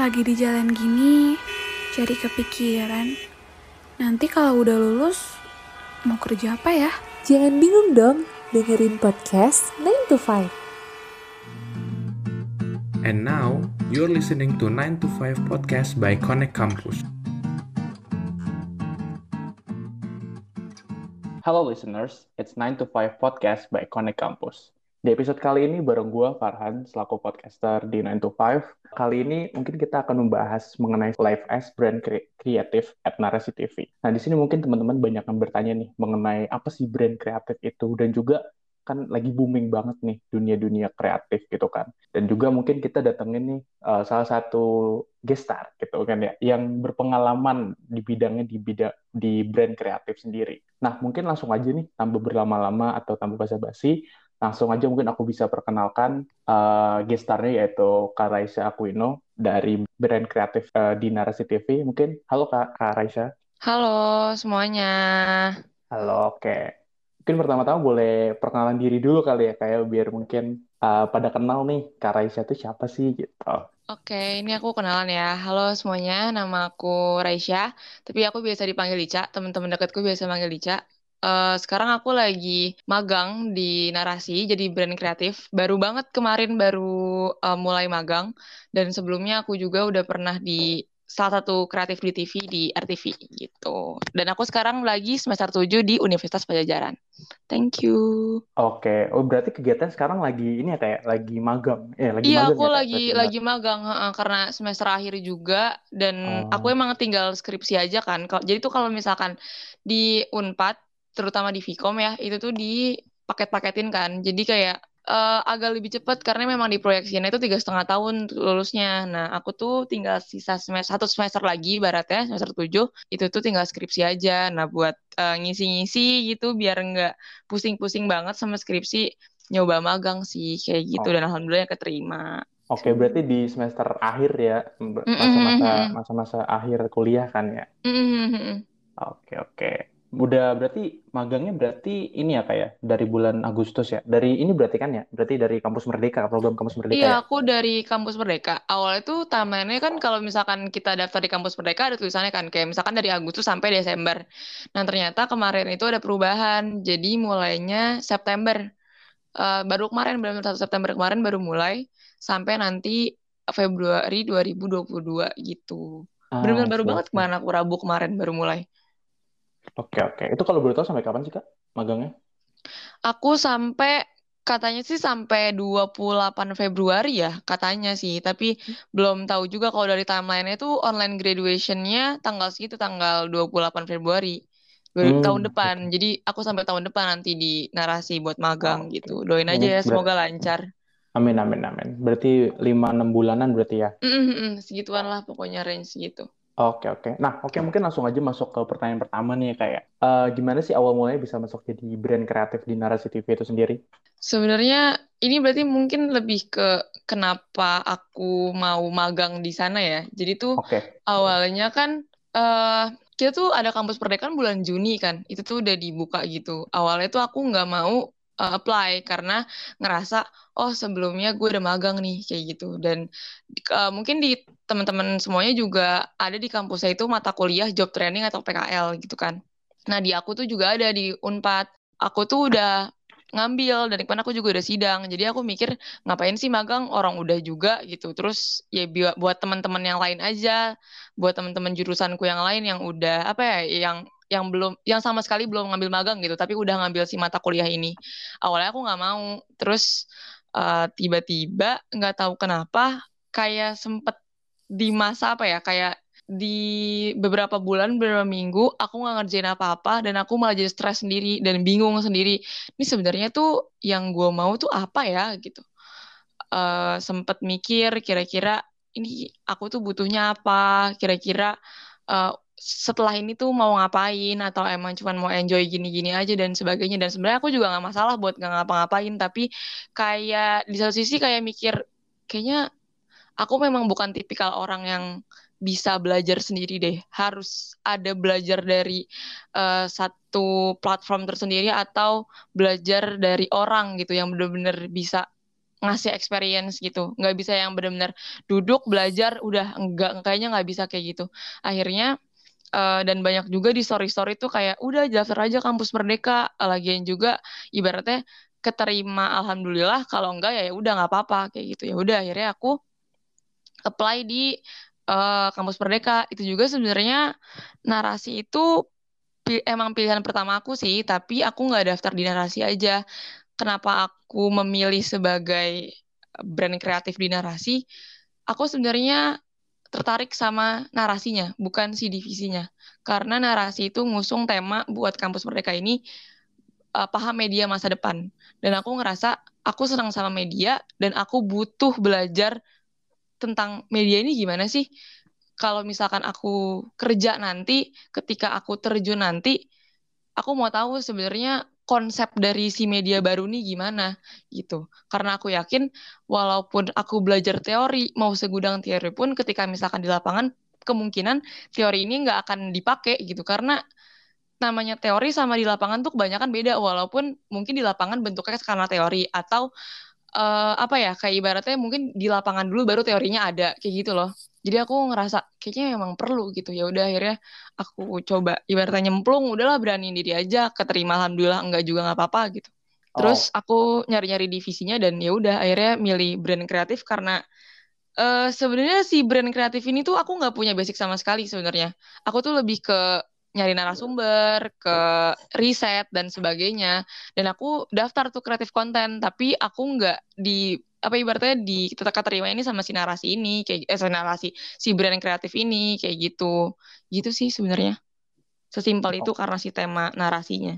Lagi di jalan gini, jadi kepikiran. Nanti kalau udah lulus, mau kerja apa ya? Jangan bingung dong, dengerin podcast 9 to 5. And now, you're listening to 9 to 5 podcast by Connect Campus. Hello listeners, it's 9 to 5 podcast by Connect Campus. Di episode kali ini bareng gue, Farhan, selaku podcaster di 9 to 5. Kali ini mungkin kita akan membahas mengenai live as brand kreatif at Narasi TV. Nah, di sini mungkin teman-teman banyak yang bertanya nih mengenai apa sih brand kreatif itu dan juga kan lagi booming banget nih dunia-dunia kreatif gitu kan. Dan juga mungkin kita datengin nih uh, salah satu guest star gitu kan ya yang berpengalaman di bidangnya di bidang di brand kreatif sendiri. Nah, mungkin langsung aja nih tanpa berlama-lama atau tanpa basa-basi langsung aja mungkin aku bisa perkenalkan uh, guest starnya yaitu Kak Raisa Aquino dari brand kreatif uh, di Narasi TV. Mungkin halo Kak, Kak Raisa. Halo semuanya. Halo, oke. Okay. Mungkin pertama-tama boleh perkenalan diri dulu kali ya, kayak biar mungkin uh, pada kenal nih Kak Raisa itu siapa sih gitu. Oke, ini aku kenalan ya. Halo semuanya, nama aku Raisya, tapi aku biasa dipanggil Ica. Teman-teman dekatku biasa manggil Ica. Uh, sekarang aku lagi magang di Narasi, jadi brand kreatif. Baru banget kemarin baru uh, mulai magang, dan sebelumnya aku juga udah pernah di salah satu kreatif di TV di RTV gitu. Dan aku sekarang lagi semester 7 di Universitas Pajajaran. Thank you. Oke, oh berarti kegiatan sekarang lagi ini ya kayak lagi magang. Eh, lagi iya, magang aku ya, lagi lagi magang uh, karena semester akhir juga dan oh. aku emang tinggal skripsi aja kan. Jadi tuh kalau misalkan di Unpad terutama di Vcom ya itu tuh di paket-paketin kan jadi kayak uh, agak lebih cepat karena memang di proyeksinya itu tiga setengah tahun lulusnya. Nah, aku tuh tinggal sisa semester satu semester lagi, baratnya semester tujuh itu tuh tinggal skripsi aja. Nah, buat uh, ngisi-ngisi gitu biar nggak pusing-pusing banget sama skripsi, nyoba magang sih kayak gitu oh. dan alhamdulillah keterima. Oke, berarti di semester akhir ya, masa-masa masa-masa akhir kuliah kan ya? Oke, oke. Udah berarti magangnya berarti ini ya kayak dari bulan Agustus ya. Dari ini berarti kan ya? Berarti dari Kampus Merdeka, program Kampus Merdeka Iya, ya? aku dari Kampus Merdeka. Awalnya tuh timeline kan kalau misalkan kita daftar di Kampus Merdeka ada tulisannya kan kayak misalkan dari Agustus sampai Desember. Nah, ternyata kemarin itu ada perubahan. Jadi mulainya September. Uh, baru kemarin benar 1 September kemarin baru mulai sampai nanti Februari 2022 gitu. Ah, Benar-benar baru banget ke mana aku Rabu kemarin baru mulai. Oke, oke. Itu kalau boleh tahu sampai kapan sih, Kak, magangnya? Aku sampai katanya sih sampai 28 Februari ya katanya sih tapi hmm. belum tahu juga kalau dari timeline-nya itu online graduation-nya tanggal segitu tanggal 28 Februari hmm, tahun depan okay. jadi aku sampai tahun depan nanti di narasi buat magang oh, gitu doain aja ya semoga lancar amin amin amin berarti 5 6 bulanan berarti ya mm -hmm, segituan lah pokoknya range gitu Oke oke. Nah oke mungkin langsung aja masuk ke pertanyaan pertama nih kayak uh, gimana sih awal mulanya bisa masuk jadi brand kreatif di Narasi TV itu sendiri? Sebenarnya ini berarti mungkin lebih ke kenapa aku mau magang di sana ya. Jadi tuh okay. awalnya kan uh, kita tuh ada kampus perdekaan bulan Juni kan. Itu tuh udah dibuka gitu. Awalnya tuh aku nggak mau uh, apply karena ngerasa oh sebelumnya gue udah magang nih kayak gitu dan uh, mungkin di teman-teman semuanya juga ada di kampusnya itu mata kuliah job training atau PKL gitu kan. Nah di aku tuh juga ada di Unpad. Aku tuh udah ngambil dan ke mana aku juga udah sidang jadi aku mikir ngapain sih magang orang udah juga gitu terus ya buat teman-teman yang lain aja buat teman-teman jurusanku yang lain yang udah apa ya yang yang belum yang sama sekali belum ngambil magang gitu tapi udah ngambil si mata kuliah ini. Awalnya aku nggak mau terus uh, tiba-tiba nggak tahu kenapa kayak sempet di masa apa ya kayak di beberapa bulan beberapa minggu aku nggak ngerjain apa-apa dan aku malah jadi stres sendiri dan bingung sendiri ini sebenarnya tuh yang gue mau tuh apa ya? Gitu. Uh, sempet mikir kira-kira ini aku tuh butuhnya apa? Kira-kira uh, setelah ini tuh mau ngapain atau emang cuma mau enjoy gini-gini aja dan sebagainya. Dan sebenarnya aku juga nggak masalah buat nggak ngapa-ngapain tapi kayak di satu sisi kayak mikir kayaknya aku memang bukan tipikal orang yang bisa belajar sendiri deh. Harus ada belajar dari uh, satu platform tersendiri atau belajar dari orang gitu yang benar-benar bisa ngasih experience gitu. Nggak bisa yang benar-benar duduk belajar udah enggak kayaknya nggak bisa kayak gitu. Akhirnya uh, dan banyak juga di story story tuh kayak udah daftar aja kampus merdeka. Lagian juga ibaratnya keterima alhamdulillah kalau enggak ya, ya udah nggak apa-apa kayak gitu. Ya udah akhirnya aku apply di uh, kampus merdeka. Itu juga sebenarnya narasi itu emang pilihan pertama aku sih tapi aku nggak daftar di narasi aja. Kenapa aku memilih sebagai brand kreatif di narasi, aku sebenarnya tertarik sama narasinya, bukan si divisinya. Karena narasi itu ngusung tema buat kampus Merdeka ini uh, paham media masa depan. Dan aku ngerasa aku senang sama media dan aku butuh belajar tentang media ini gimana sih. Kalau misalkan aku kerja nanti, ketika aku terjun nanti, aku mau tahu sebenarnya konsep dari si media baru nih gimana gitu. Karena aku yakin walaupun aku belajar teori mau segudang teori pun ketika misalkan di lapangan kemungkinan teori ini nggak akan dipakai gitu karena namanya teori sama di lapangan tuh kebanyakan beda walaupun mungkin di lapangan bentuknya karena teori atau uh, apa ya kayak ibaratnya mungkin di lapangan dulu baru teorinya ada kayak gitu loh. Jadi aku ngerasa kayaknya emang perlu gitu. Ya udah akhirnya aku coba ibaratnya nyemplung udahlah berani diri aja keterima alhamdulillah enggak juga nggak apa-apa gitu. Terus oh. aku nyari-nyari divisinya dan ya udah akhirnya milih brand kreatif karena uh, sebenarnya si brand kreatif ini tuh aku nggak punya basic sama sekali sebenarnya. Aku tuh lebih ke nyari narasumber, ke riset dan sebagainya. Dan aku daftar tuh kreatif konten, tapi aku nggak di apa ibaratnya di kita terima ini sama si narasi ini kayak eh si narasi si brand kreatif ini kayak gitu. Gitu sih sebenarnya. Sesimpel itu karena si tema narasinya.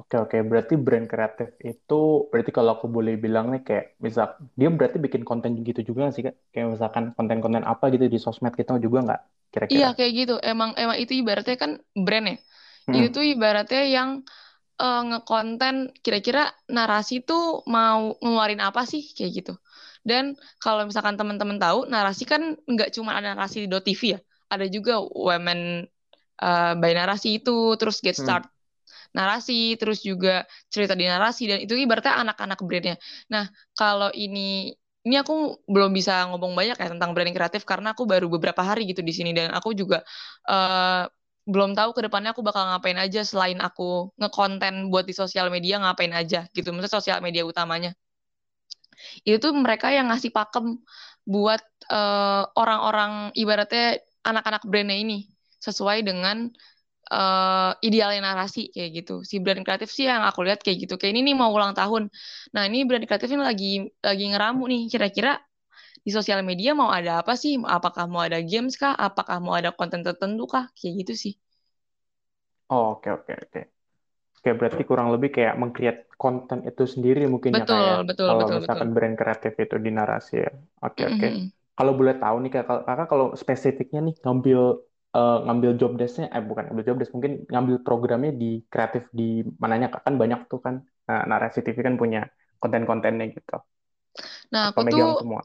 Oke oke, berarti brand kreatif itu berarti kalau aku boleh bilang nih kayak misal dia berarti bikin konten gitu juga sih kak? Kayak misalkan konten-konten apa gitu di sosmed kita juga nggak? Kira-kira? Iya kayak gitu. Emang emang itu ibaratnya kan brand ya. Hmm. Itu tuh ibaratnya yang uh, ngekonten kira-kira narasi tuh mau ngeluarin apa sih kayak gitu. Dan kalau misalkan teman-teman tahu narasi kan nggak cuma ada narasi di .tv ya. Ada juga women uh, by narasi itu, terus get hmm. start hmm. narasi, terus juga cerita di narasi dan itu ibaratnya anak-anak brandnya. Nah kalau ini ini aku belum bisa ngomong banyak ya tentang branding kreatif karena aku baru beberapa hari gitu di sini dan aku juga uh, belum tahu ke depannya aku bakal ngapain aja selain aku ngekonten buat di sosial media ngapain aja gitu. Maksudnya sosial media utamanya. Itu tuh mereka yang ngasih pakem buat uh, orang-orang ibaratnya anak-anak brandnya ini sesuai dengan uh, idealnya narasi kayak gitu. Si brand kreatif sih yang aku lihat kayak gitu. Kayak ini nih mau ulang tahun. Nah ini brand kreatif ini lagi lagi ngeramu nih. Kira-kira di sosial media mau ada apa sih? Apakah mau ada games kah? Apakah mau ada konten tertentu kah? Kayak gitu sih. Oh oke oke oke. Oke berarti kurang lebih kayak mengcreate konten itu sendiri mungkin betul, ya kayak betul, kalau betul, misalkan betul. brand kreatif itu di narasi ya. Oke mm -hmm. oke. Kalau boleh tahu nih kakak kalau spesifiknya nih ngambil uh, ngambil job desk-nya, eh bukan ngambil job desk, mungkin ngambil programnya di kreatif di mananya kan banyak tuh kan nah, narasi TV kan punya konten-kontennya gitu. Nah, aku tuh semua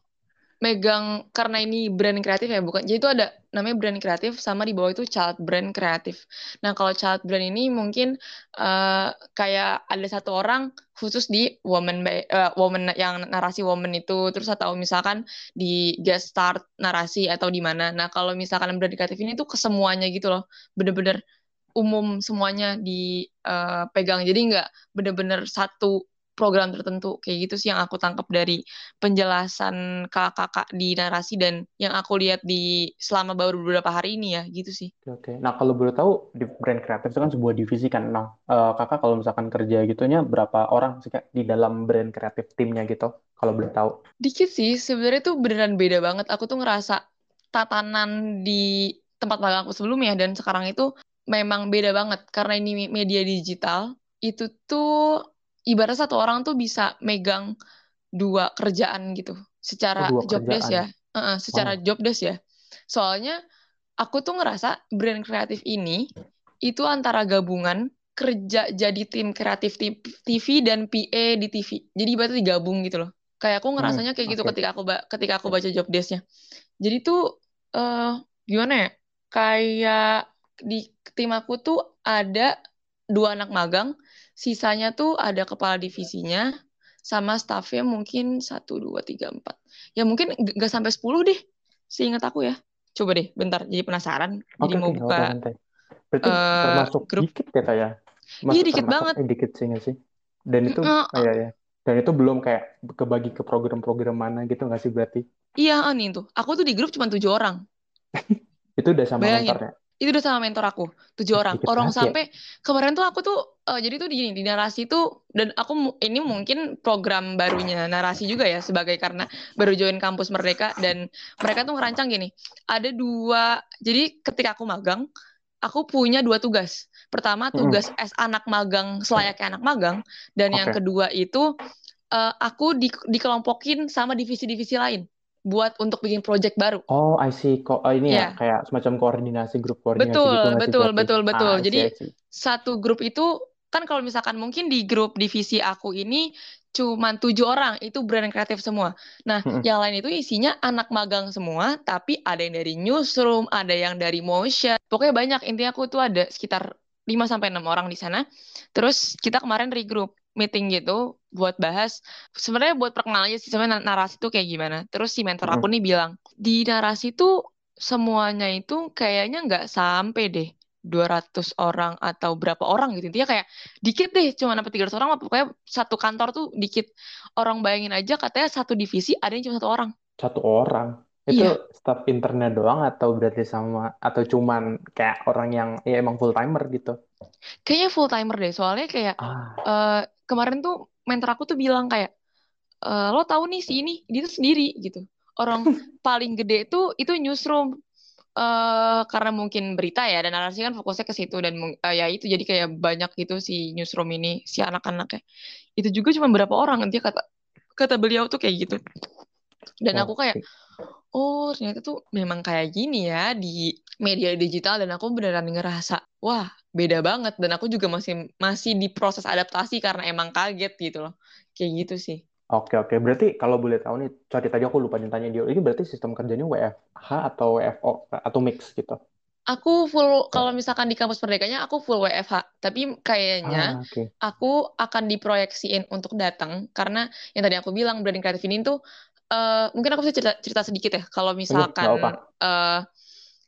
megang karena ini brand kreatif ya bukan. Jadi itu ada namanya brand kreatif sama di bawah itu child brand kreatif. Nah kalau child brand ini mungkin uh, kayak ada satu orang khusus di woman by, uh, woman yang narasi woman itu. Terus atau misalkan di guest start narasi atau di mana. Nah kalau misalkan brand kreatif ini tuh kesemuanya gitu loh. Bener-bener umum semuanya dipegang uh, jadi nggak bener-bener satu program tertentu kayak gitu sih yang aku tangkap dari penjelasan kakak-kakak di narasi dan yang aku lihat di selama baru beberapa hari ini ya gitu sih. Oke, nah kalau boleh tahu di brand kreatif itu kan sebuah divisi kan. Nah uh, kakak kalau misalkan kerja gitunya berapa orang sih kak di dalam brand kreatif timnya gitu? Kalau boleh tahu? Dikit sih, sebenarnya tuh beneran beda banget. Aku tuh ngerasa tatanan di tempat magang aku sebelumnya dan sekarang itu memang beda banget karena ini media digital itu tuh ibarat satu orang tuh bisa megang dua kerjaan gitu secara oh, job desk ya. uh, secara oh. job desk ya. Soalnya aku tuh ngerasa brand kreatif ini itu antara gabungan kerja jadi tim kreatif TV dan PA di TV jadi ibaratnya digabung gitu loh. Kayak aku ngerasanya kayak gitu okay. ketika aku ketika aku baca job desknya. Jadi tuh uh, gimana ya? Kayak di tim aku tuh ada dua anak magang sisanya tuh ada kepala divisinya sama staffnya mungkin satu dua tiga empat. Ya mungkin nggak sampai sepuluh deh seingat aku ya. Coba deh bentar jadi penasaran okay, jadi mau buka berarti uh, termasuk grup. dikit ya kayak iya dikit banget. eh, dikit sih sih? Dan itu uh, uh, ya ya dan itu belum kayak kebagi ke program-program mana gitu nggak sih berarti? Iya nih tuh. Aku tuh di grup cuma tujuh orang. Itu udah sama Bayangin. mentornya itu udah sama mentor aku tujuh orang orang ya? sampai kemarin tuh aku tuh uh, jadi tuh di gini di narasi tuh dan aku ini mungkin program barunya narasi juga ya sebagai karena baru join kampus merdeka dan mereka tuh ngerancang gini ada dua jadi ketika aku magang aku punya dua tugas pertama tugas hmm. S anak magang selayaknya anak magang dan okay. yang kedua itu uh, aku di, dikelompokin sama divisi-divisi lain buat untuk bikin project baru. Oh, I see. Kok oh, ini yeah. ya kayak semacam koordinasi grup koordinasi betul, gitu Betul, betul, betul, ah, Jadi see, satu grup itu kan kalau misalkan mungkin di grup divisi aku ini cuma tujuh orang itu brand kreatif semua. Nah, hmm. yang lain itu isinya anak magang semua, tapi ada yang dari newsroom, ada yang dari motion. Pokoknya banyak. Intinya aku tuh ada sekitar 5 sampai enam orang di sana. Terus kita kemarin regroup meeting gitu buat bahas sebenarnya buat perkenalan aja sih sebenarnya narasi itu kayak gimana. Terus si mentor aku nih bilang, "Di narasi itu semuanya itu kayaknya nggak sampai deh 200 orang atau berapa orang gitu. Intinya kayak dikit deh, cuma sampai 300 orang, pokoknya satu kantor tuh dikit. Orang bayangin aja katanya satu divisi ada yang cuma satu orang. Satu orang? Itu iya. staff internet doang atau berarti sama atau cuman kayak orang yang ya emang full timer gitu? Kayaknya full timer deh, soalnya kayak ah. uh, kemarin tuh mentor aku tuh bilang kayak e, lo tahu nih si ini dia tuh sendiri gitu. Orang paling gede tuh itu newsroom uh, karena mungkin berita ya dan narasi kan fokusnya ke situ dan uh, ya itu jadi kayak banyak gitu si newsroom ini si anak-anaknya itu juga cuma berapa orang dia kata kata beliau tuh kayak gitu dan aku kayak oh ternyata tuh memang kayak gini ya di media digital dan aku beneran ngerasa wah beda banget. Dan aku juga masih masih di proses adaptasi karena emang kaget gitu loh. Kayak gitu sih. Oke oke, berarti kalau boleh tahu nih, sorry tadi aku lupa tanya dia, ini berarti sistem kerjanya WFH atau WFO atau mix gitu? Aku full kalau misalkan di kampus Merdekanya aku full WFH, tapi kayaknya ah, okay. aku akan diproyeksiin untuk datang. Karena yang tadi aku bilang branding kreatif ini tuh uh, mungkin aku bisa cerita, cerita sedikit ya kalau misalkan uh,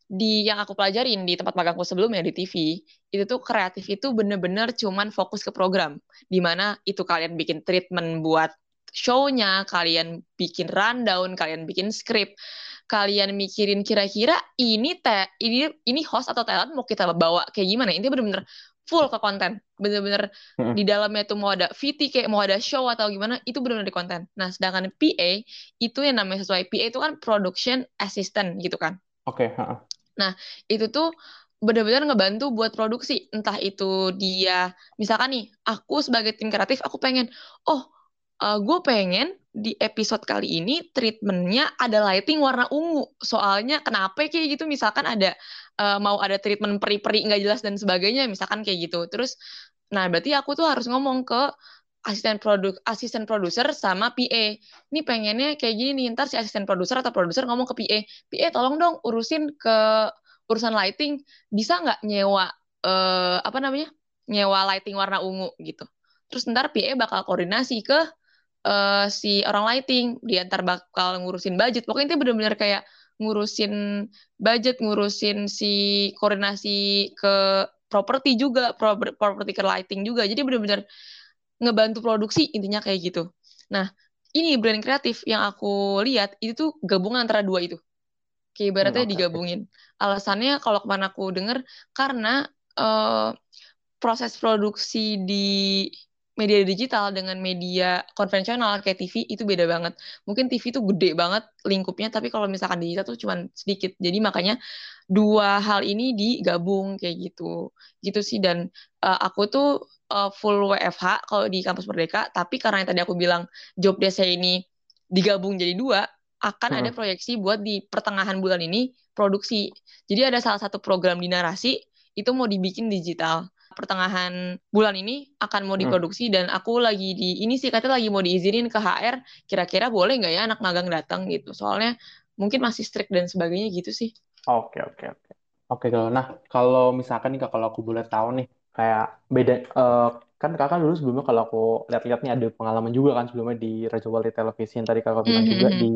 di yang aku pelajarin di tempat magangku sebelumnya di TV itu tuh kreatif itu bener-bener cuman fokus ke program di mana itu kalian bikin treatment buat show-nya kalian bikin rundown kalian bikin script kalian mikirin kira-kira ini teh ini ini host atau talent mau kita bawa kayak gimana. Ini bener-bener full ke konten bener-bener hmm. di dalamnya tuh mau ada VT kayak mau ada show atau gimana itu bener-bener di konten nah sedangkan PA itu yang namanya sesuai PA itu kan production assistant gitu kan oke okay. Nah, itu tuh benar-benar ngebantu buat produksi. Entah itu dia, misalkan nih, aku sebagai tim kreatif, aku pengen, oh, uh, gue pengen di episode kali ini treatmentnya ada lighting warna ungu. Soalnya kenapa kayak gitu? Misalkan ada uh, mau ada treatment peri-peri nggak jelas dan sebagainya, misalkan kayak gitu. Terus, nah berarti aku tuh harus ngomong ke asisten produk asisten produser sama PA. Ini pengennya kayak gini ntar si asisten produser atau produser ngomong ke PA, PA tolong dong urusin ke urusan lighting, bisa nggak nyewa eh, apa namanya? nyewa lighting warna ungu gitu. Terus ntar PA bakal koordinasi ke uh, si orang lighting, dia ntar bakal ngurusin budget. Pokoknya itu benar-benar kayak ngurusin budget, ngurusin si koordinasi ke properti juga, properti ke lighting juga. Jadi benar-benar ngebantu produksi intinya kayak gitu. Nah, ini brand kreatif yang aku lihat itu tuh gabungan antara dua itu. Kayak ibaratnya hmm, digabungin. Alasannya kalau ke mana aku denger karena uh, proses produksi di media digital dengan media konvensional kayak TV itu beda banget. Mungkin TV itu gede banget lingkupnya, tapi kalau misalkan digital tuh cuma sedikit. Jadi makanya dua hal ini digabung kayak gitu. Gitu sih dan uh, aku tuh uh, full WFH kalau di kampus Merdeka, tapi karena yang tadi aku bilang job desk saya ini digabung jadi dua, akan hmm. ada proyeksi buat di pertengahan bulan ini produksi. Jadi ada salah satu program di narasi itu mau dibikin digital. Pertengahan bulan ini akan mau hmm. diproduksi hmm. dan aku lagi di ini sih katanya lagi mau diizinin ke HR kira-kira boleh nggak ya anak magang datang gitu. Soalnya mungkin masih strict dan sebagainya gitu sih. Oke oke oke. Oke kalau nah kalau misalkan nih kalau aku boleh tahu nih kayak beda uh, kan kakak dulu sebelumnya kalau aku lihat-lihat nih ada pengalaman juga kan sebelumnya di Raja Wali Televisi yang tadi kakak bilang mm -hmm. juga mhm. di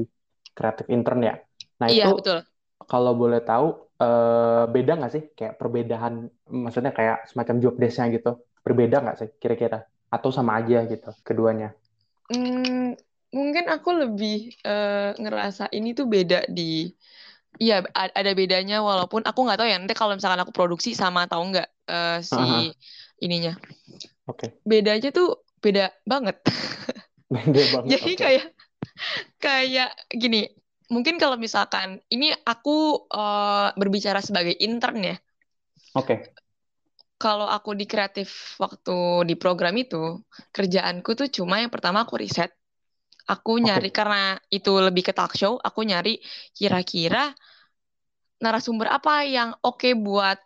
kreatif intern ya. Nah iya, itu betul. Kalau boleh tahu uh, beda nggak sih kayak perbedaan maksudnya kayak semacam job desk-nya gitu berbeda nggak sih kira-kira atau sama aja gitu keduanya? Hmm, mungkin aku lebih uh, ngerasa ini tuh beda di Iya, ada bedanya walaupun aku nggak tahu ya nanti kalau misalkan aku produksi sama atau enggak uh, si uh -huh. ininya. Oke. Okay. Bedanya tuh beda banget. Beda banget. Jadi okay. kayak kayak gini, mungkin kalau misalkan ini aku uh, berbicara sebagai intern ya. Oke. Okay. Kalau aku di kreatif waktu di program itu, kerjaanku tuh cuma yang pertama aku riset. Aku nyari okay. karena itu lebih ke talk show, aku nyari kira-kira narasumber apa yang oke okay buat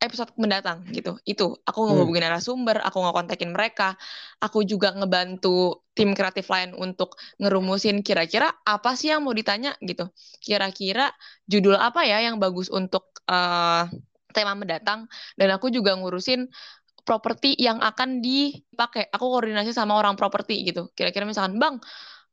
episode mendatang gitu. Itu aku ngehubungin hmm. narasumber, aku ngekontakin mereka, aku juga ngebantu tim kreatif lain untuk ngerumusin kira-kira apa sih yang mau ditanya gitu. Kira-kira judul apa ya yang bagus untuk uh, tema mendatang dan aku juga ngurusin properti yang akan dipakai. Aku koordinasi sama orang properti gitu. Kira-kira misalkan, "Bang,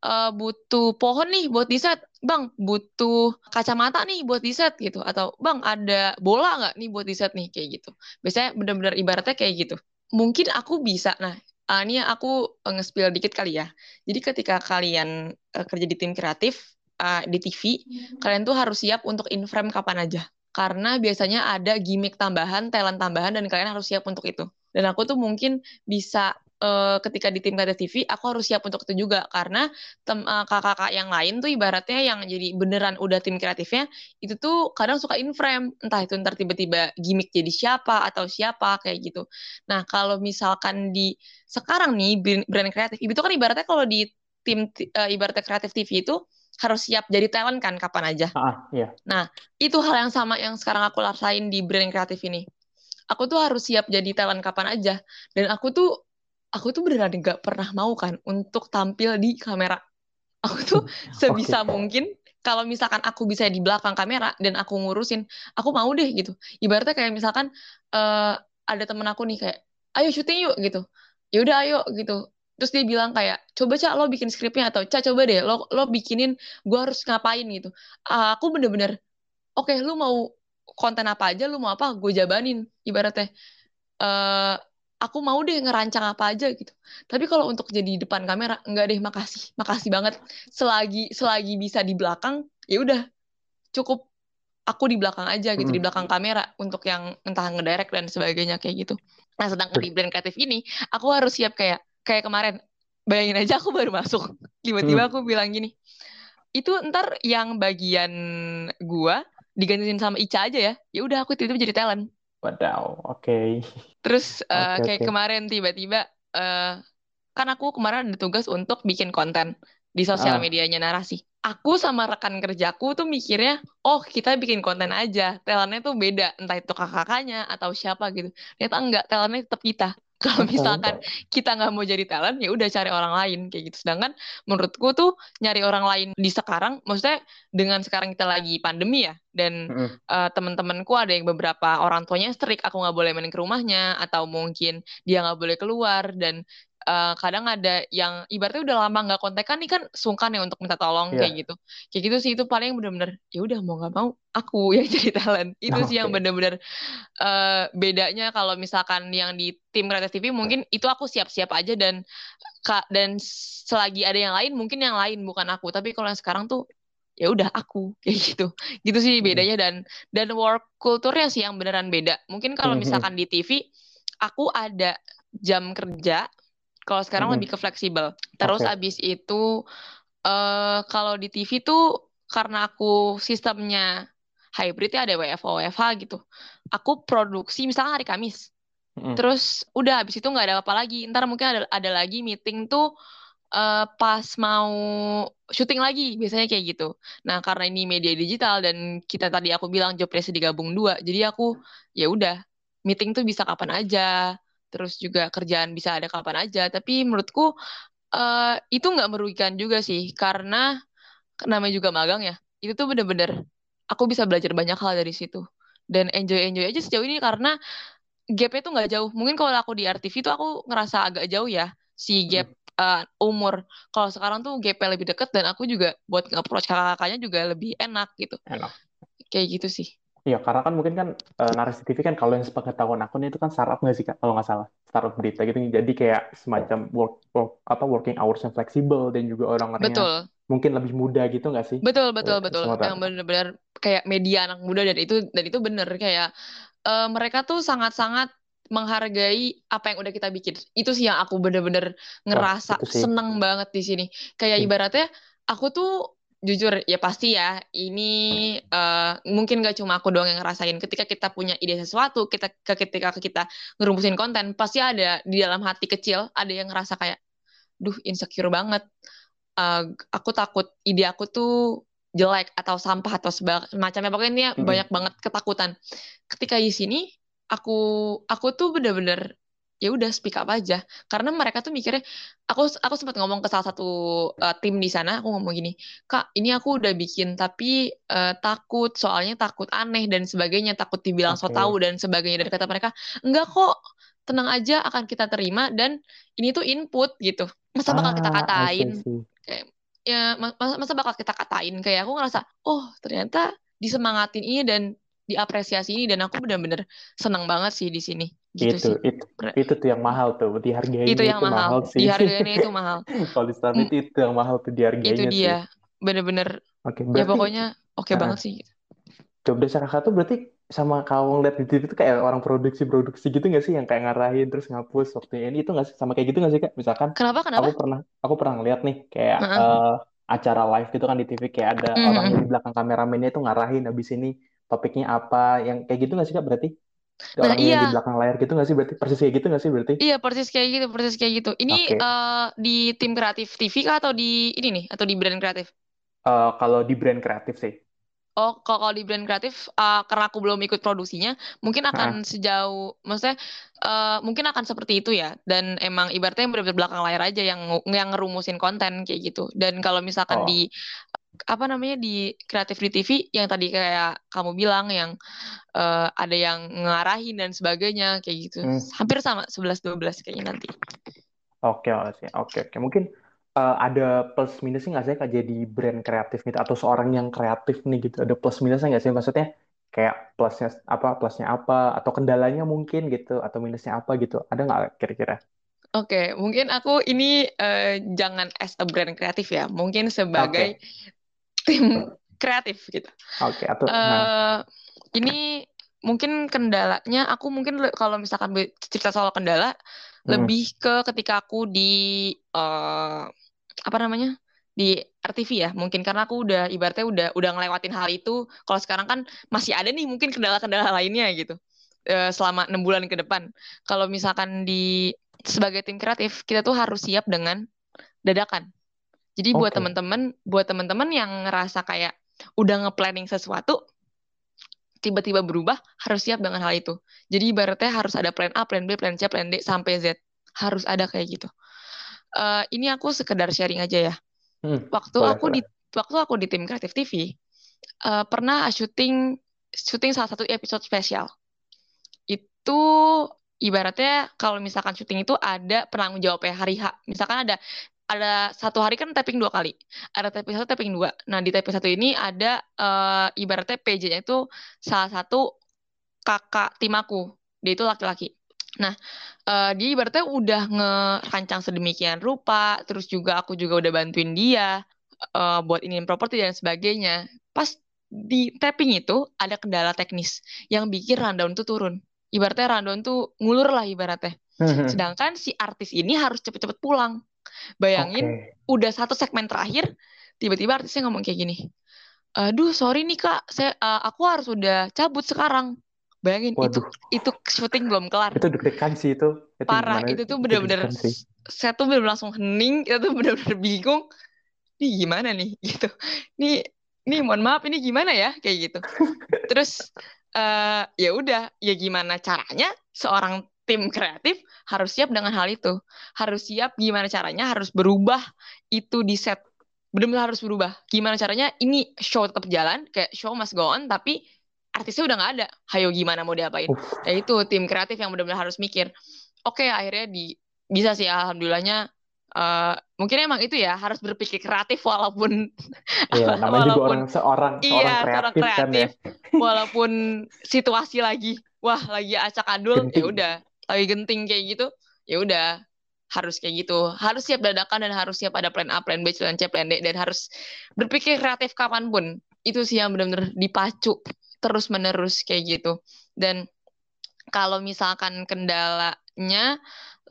uh, butuh pohon nih buat di set, bang butuh kacamata nih buat di set gitu, atau bang ada bola nggak nih buat di set nih kayak gitu. Biasanya benar-benar ibaratnya kayak gitu. Mungkin aku bisa, nah uh, ini aku nge-spill dikit kali ya. Jadi ketika kalian uh, kerja di tim kreatif uh, di TV, hmm. kalian tuh harus siap untuk in frame kapan aja. Karena biasanya ada gimmick tambahan, talent tambahan, dan kalian harus siap untuk itu. Dan aku tuh mungkin bisa uh, ketika di tim kreatif TV aku harus siap untuk itu juga karena tem uh, kakak-kakak yang lain tuh ibaratnya yang jadi beneran udah tim kreatifnya itu tuh kadang suka in frame entah itu ntar tiba-tiba gimmick jadi siapa atau siapa kayak gitu nah kalau misalkan di sekarang nih brand kreatif itu kan ibaratnya kalau di tim uh, ibaratnya kreatif TV itu harus siap jadi talent kan kapan aja. Ah, iya. Nah, itu hal yang sama yang sekarang aku rasain di brand kreatif ini. Aku tuh harus siap jadi talent kapan aja. Dan aku tuh aku tuh beneran nggak pernah mau kan untuk tampil di kamera. Aku tuh sebisa okay. mungkin kalau misalkan aku bisa di belakang kamera dan aku ngurusin, aku mau deh gitu. Ibaratnya kayak misalkan uh, ada temen aku nih kayak, ayo syuting yuk gitu. Ya udah ayo gitu. Terus dia bilang kayak, coba cak lo bikin skripnya atau cak coba deh lo lo bikinin gue harus ngapain gitu. Uh, aku bener-bener, oke okay, lu mau konten apa aja, lu mau apa, gue jabanin ibaratnya. Uh, aku mau deh ngerancang apa aja gitu. Tapi kalau untuk jadi depan kamera, enggak deh, makasih, makasih banget. Selagi selagi bisa di belakang, ya udah cukup aku di belakang aja gitu, hmm. di belakang kamera untuk yang entah ngedirect dan sebagainya kayak gitu. Nah, sedangkan di brand kreatif ini, aku harus siap kayak kayak kemarin. Bayangin aja aku baru masuk, tiba-tiba hmm. aku bilang gini, itu ntar yang bagian gua digantiin sama Ica aja ya. Ya udah aku tiba-tiba jadi talent. Wadaw, oke. Okay. Terus uh, okay, kayak okay. kemarin tiba-tiba uh, kan aku kemarin ada tugas untuk bikin konten di sosial ah. medianya narasi. Aku sama rekan kerjaku tuh mikirnya, oh kita bikin konten aja, talentnya tuh beda, entah itu kakak-kakaknya atau siapa gitu. Ternyata enggak, talentnya tetap kita kalau misalkan kita nggak mau jadi talent ya udah cari orang lain kayak gitu. Sedangkan menurutku tuh nyari orang lain di sekarang maksudnya dengan sekarang kita lagi pandemi ya dan mm uh, teman-temanku ada yang beberapa orang tuanya strik aku nggak boleh main ke rumahnya atau mungkin dia nggak boleh keluar dan uh, kadang ada yang ibaratnya udah lama nggak kontekan nih kan sungkan ya untuk minta tolong yeah. kayak gitu kayak gitu sih itu paling bener-bener ya udah mau nggak mau aku yang jadi talent itu oh, sih okay. yang bener-bener uh, bedanya kalau misalkan yang di tim kreatif TV mungkin itu aku siap-siap aja dan kak dan selagi ada yang lain mungkin yang lain bukan aku tapi kalau yang sekarang tuh ya udah aku kayak gitu gitu sih hmm. bedanya dan dan work kulturnya sih yang beneran beda mungkin kalau hmm, hmm. misalkan di TV aku ada jam kerja kalau sekarang hmm. lebih ke fleksibel. Terus okay. abis itu uh, kalau di TV tuh karena aku sistemnya hybrid ya ada WFO WFH gitu. Aku produksi misalnya hari Kamis. Terus udah abis itu nggak ada apa lagi. Ntar mungkin ada ada lagi meeting tuh uh, pas mau syuting lagi biasanya kayak gitu. Nah karena ini media digital dan kita tadi aku bilang job digabung dua, jadi aku ya udah meeting tuh bisa kapan aja terus juga kerjaan bisa ada kapan aja. Tapi menurutku uh, itu nggak merugikan juga sih, karena namanya juga magang ya. Itu tuh bener-bener aku bisa belajar banyak hal dari situ dan enjoy enjoy aja sejauh ini karena gapnya tuh nggak jauh. Mungkin kalau aku di RTV tuh aku ngerasa agak jauh ya si gap hmm. uh, umur. Kalau sekarang tuh gapnya lebih deket dan aku juga buat nge-approach kakak-kakaknya juga lebih enak gitu. Enak. Kayak gitu sih. Iya, karena kan mungkin kan uh, narasi TV kan kalau yang sepengetahuan aku nih itu kan startup nggak sih kak, kalau nggak salah startup berita gitu. Jadi kayak semacam work, work apa working hours yang fleksibel dan juga orang-orangnya betul. mungkin lebih muda gitu nggak sih? Betul betul betul. Yang benar-benar kayak media anak muda dan itu dan itu bener kayak uh, mereka tuh sangat-sangat menghargai apa yang udah kita bikin. Itu sih yang aku bener-bener ngerasa oh, seneng banget di sini. Kayak ibaratnya aku tuh jujur ya pasti ya ini uh, mungkin gak cuma aku doang yang ngerasain. Ketika kita punya ide sesuatu kita ketika kita ngerumusin konten pasti ada di dalam hati kecil ada yang ngerasa kayak duh insecure banget. Uh, aku takut ide aku tuh jelek atau sampah atau semacamnya pokoknya ini hmm. banyak banget ketakutan. Ketika di sini aku aku tuh bener-bener ya udah speak up aja. Karena mereka tuh mikirnya aku aku sempat ngomong ke salah satu uh, tim di sana aku ngomong gini kak ini aku udah bikin tapi uh, takut soalnya takut aneh dan sebagainya takut dibilang okay. so tau dan sebagainya dari kata mereka. Enggak kok tenang aja akan kita terima dan ini tuh input gitu. Masa bakal kita ah, katain? Kayak ya masa, masa bakal kita katain? Kayak aku ngerasa oh ternyata disemangatin ini dan diapresiasi ini dan aku benar-benar senang banget sih di sini. Gitu itu, sih. itu itu tuh yang mahal tuh dihargai itu yang itu mahal, mahal sih. Dihargainya itu mahal. Kalau di mm. itu yang mahal tuh dihargainya itu dia. bener-bener. Okay, ya berarti, ya pokoknya oke okay nah, banget sih coba cara tuh berarti sama kau ngeliat di TV itu kayak orang produksi-produksi gitu gak sih? Yang kayak ngarahin terus ngapus waktu ini. Itu gak sih? Sama kayak gitu gak sih kak? Misalkan kenapa kenapa? aku pernah aku pernah ngeliat nih kayak uh -huh. uh, acara live gitu kan di TV kayak ada mm -hmm. orang di belakang kameramennya itu ngarahin habis ini topiknya apa? Yang kayak gitu gak sih kak? Berarti Nah, iya. di belakang layar gitu nggak sih berarti persis kayak gitu nggak sih berarti? Iya persis kayak gitu persis kayak gitu. Ini okay. uh, eh, di tim kreatif TV kah atau di ini nih atau di brand kreatif? Uh, kalau di brand kreatif sih. Oh, kalau di brand kreatif, uh, karena aku belum ikut produksinya, mungkin akan nah. sejauh, maksudnya uh, mungkin akan seperti itu ya. Dan emang ibaratnya benar-benar belakang layar aja yang yang ngerumusin konten kayak gitu. Dan kalau misalkan oh. di apa namanya di kreatif di TV yang tadi kayak kamu bilang yang uh, ada yang ngarahin dan sebagainya kayak gitu. Hmm. Hampir sama 11 12 kayaknya nanti. Oke, oke, oke, oke. Mungkin uh, ada plus minusnya nggak sih kak jadi brand kreatif gitu atau seorang yang kreatif nih gitu ada plus minusnya nggak sih maksudnya kayak plusnya apa plusnya apa atau kendalanya mungkin gitu atau minusnya apa gitu ada nggak kira-kira? Oke, okay, mungkin aku ini uh, jangan as a brand kreatif ya, mungkin sebagai okay tim kreatif gitu. Oke, okay, atau uh, nah. ini mungkin kendalanya aku mungkin kalau misalkan cerita soal kendala hmm. lebih ke ketika aku di uh, apa namanya di RTV ya mungkin karena aku udah ibaratnya udah udah ngelewatin hal itu kalau sekarang kan masih ada nih mungkin kendala-kendala lainnya gitu uh, selama enam bulan ke depan kalau misalkan di sebagai tim kreatif kita tuh harus siap dengan dadakan jadi okay. buat teman-teman, buat teman-teman yang ngerasa kayak udah nge-planning sesuatu, tiba-tiba berubah, harus siap dengan hal itu. Jadi ibaratnya harus ada plan A, plan B, plan C, plan D sampai Z. Harus ada kayak gitu. Uh, ini aku sekedar sharing aja ya. Hmm, waktu boleh, aku boleh. di waktu aku di tim kreatif TV, uh, eh, pernah syuting syuting salah satu episode spesial. Itu ibaratnya kalau misalkan syuting itu ada penanggung jawabnya hari H. Misalkan ada ada satu hari kan tapping dua kali. Ada tapping satu, tapping dua. Nah di tapping satu ini ada uh, ibaratnya PJ-nya itu salah satu kakak tim aku. Dia itu laki-laki. Nah, uh, dia ibaratnya udah ngerancang sedemikian rupa, terus juga aku juga udah bantuin dia uh, buat ini properti dan sebagainya. Pas di tapping itu ada kendala teknis yang bikin rundown tuh turun. Ibaratnya rundown tuh ngulur lah ibaratnya. Sedangkan si artis ini harus cepet-cepet pulang. Bayangin okay. udah satu segmen terakhir tiba-tiba artisnya ngomong kayak gini. Aduh, sorry nih Kak, saya uh, aku harus udah cabut sekarang. Bayangin Waduh. itu itu syuting belum kelar. Itu deg-degan sih itu. itu Parah, itu tuh bener-bener saya tuh bener langsung hening, itu tuh bener-bener bingung. Ini gimana nih gitu. Nih nih mohon maaf ini gimana ya kayak gitu. Terus uh, ya udah, ya gimana caranya seorang tim kreatif harus siap dengan hal itu. Harus siap gimana caranya harus berubah itu di set. Benar-benar harus berubah. Gimana caranya ini show tetap jalan, kayak show must go on, tapi artisnya udah nggak ada. Hayo gimana mau diapain? Ya itu tim kreatif yang benar-benar harus mikir. Oke, akhirnya di bisa sih alhamdulillahnya uh, mungkin emang itu ya harus berpikir kreatif walaupun iya, namanya walaupun juga orang seorang iya, seorang kreatif, kreatif kan ya walaupun situasi lagi wah lagi acak adul ya udah lagi genting kayak gitu ya udah harus kayak gitu. Harus siap dadakan dan harus siap ada plan A plan B plan C plan D dan harus berpikir kreatif kapan pun. Itu sih yang benar-benar dipacu terus menerus kayak gitu. Dan kalau misalkan kendalanya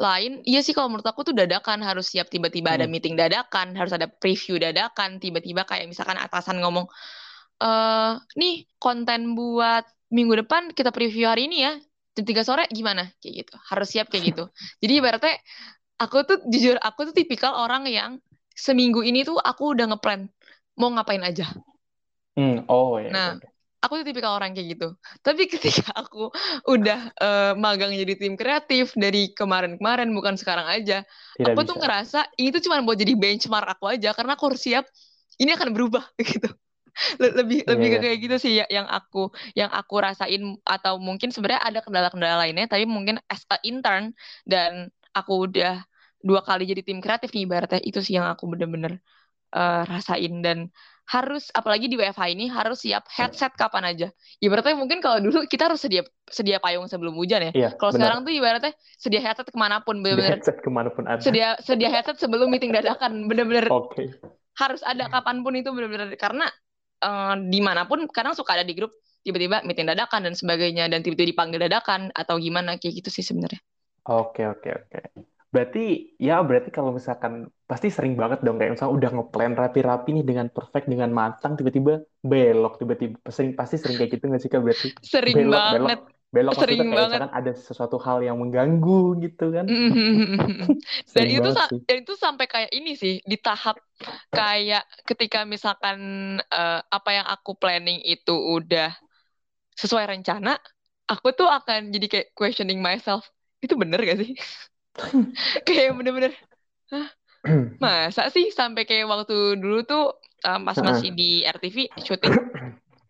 lain, iya sih kalau menurut aku tuh dadakan harus siap tiba-tiba hmm. ada meeting dadakan, harus ada preview dadakan, tiba-tiba kayak misalkan atasan ngomong, eh nih konten buat minggu depan kita preview hari ini ya, jam tiga sore gimana kayak gitu, harus siap kayak gitu. Jadi ibaratnya aku tuh jujur aku tuh tipikal orang yang seminggu ini tuh aku udah ngeplan mau ngapain aja. Hmm, oh ya. Nah, aku tuh tipikal orang kayak gitu. Tapi ketika aku udah uh, magang jadi tim kreatif dari kemarin-kemarin bukan sekarang aja, Tidak aku bisa. tuh ngerasa ini tuh cuma buat jadi benchmark aku aja karena aku harus siap ini akan berubah gitu. Lebih yeah. lebih iya. kayak gitu sih ya, yang aku yang aku rasain atau mungkin sebenarnya ada kendala-kendala lainnya tapi mungkin as a intern dan aku udah dua kali jadi tim kreatif nih ibaratnya itu sih yang aku bener-bener uh, rasain dan harus apalagi di WFH ini harus siap headset kapan aja. Ibaratnya mungkin kalau dulu kita harus sedia sedia payung sebelum hujan ya. Iya, kalau sekarang tuh ibaratnya sedia headset ke mana pun bener-bener. Headset ke mana pun ada. Sedia sedia headset sebelum meeting dadakan bener-bener. Oke. Okay. Harus ada kapan pun itu bener-bener karena uh, di mana pun kadang suka ada di grup tiba-tiba meeting dadakan dan sebagainya dan tiba-tiba dipanggil dadakan atau gimana kayak gitu sih sebenarnya. Oke oke oke. Berarti ya berarti kalau misalkan pasti sering banget dong kayak misalnya udah ngeplan rapi-rapi nih dengan perfect dengan matang tiba-tiba belok tiba-tiba sering pasti sering kayak gitu nggak sih kak berarti sering belok, banget belok belok sering maksudnya kayak misalkan ada sesuatu hal yang mengganggu gitu kan. Dan itu dan itu sampai kayak ini sih di tahap kayak ketika misalkan uh, apa yang aku planning itu udah sesuai rencana aku tuh akan jadi kayak questioning myself itu bener gak sih? Kayak bener-bener masa sih? Sampai kayak waktu dulu tuh um, pas masih di RTV syuting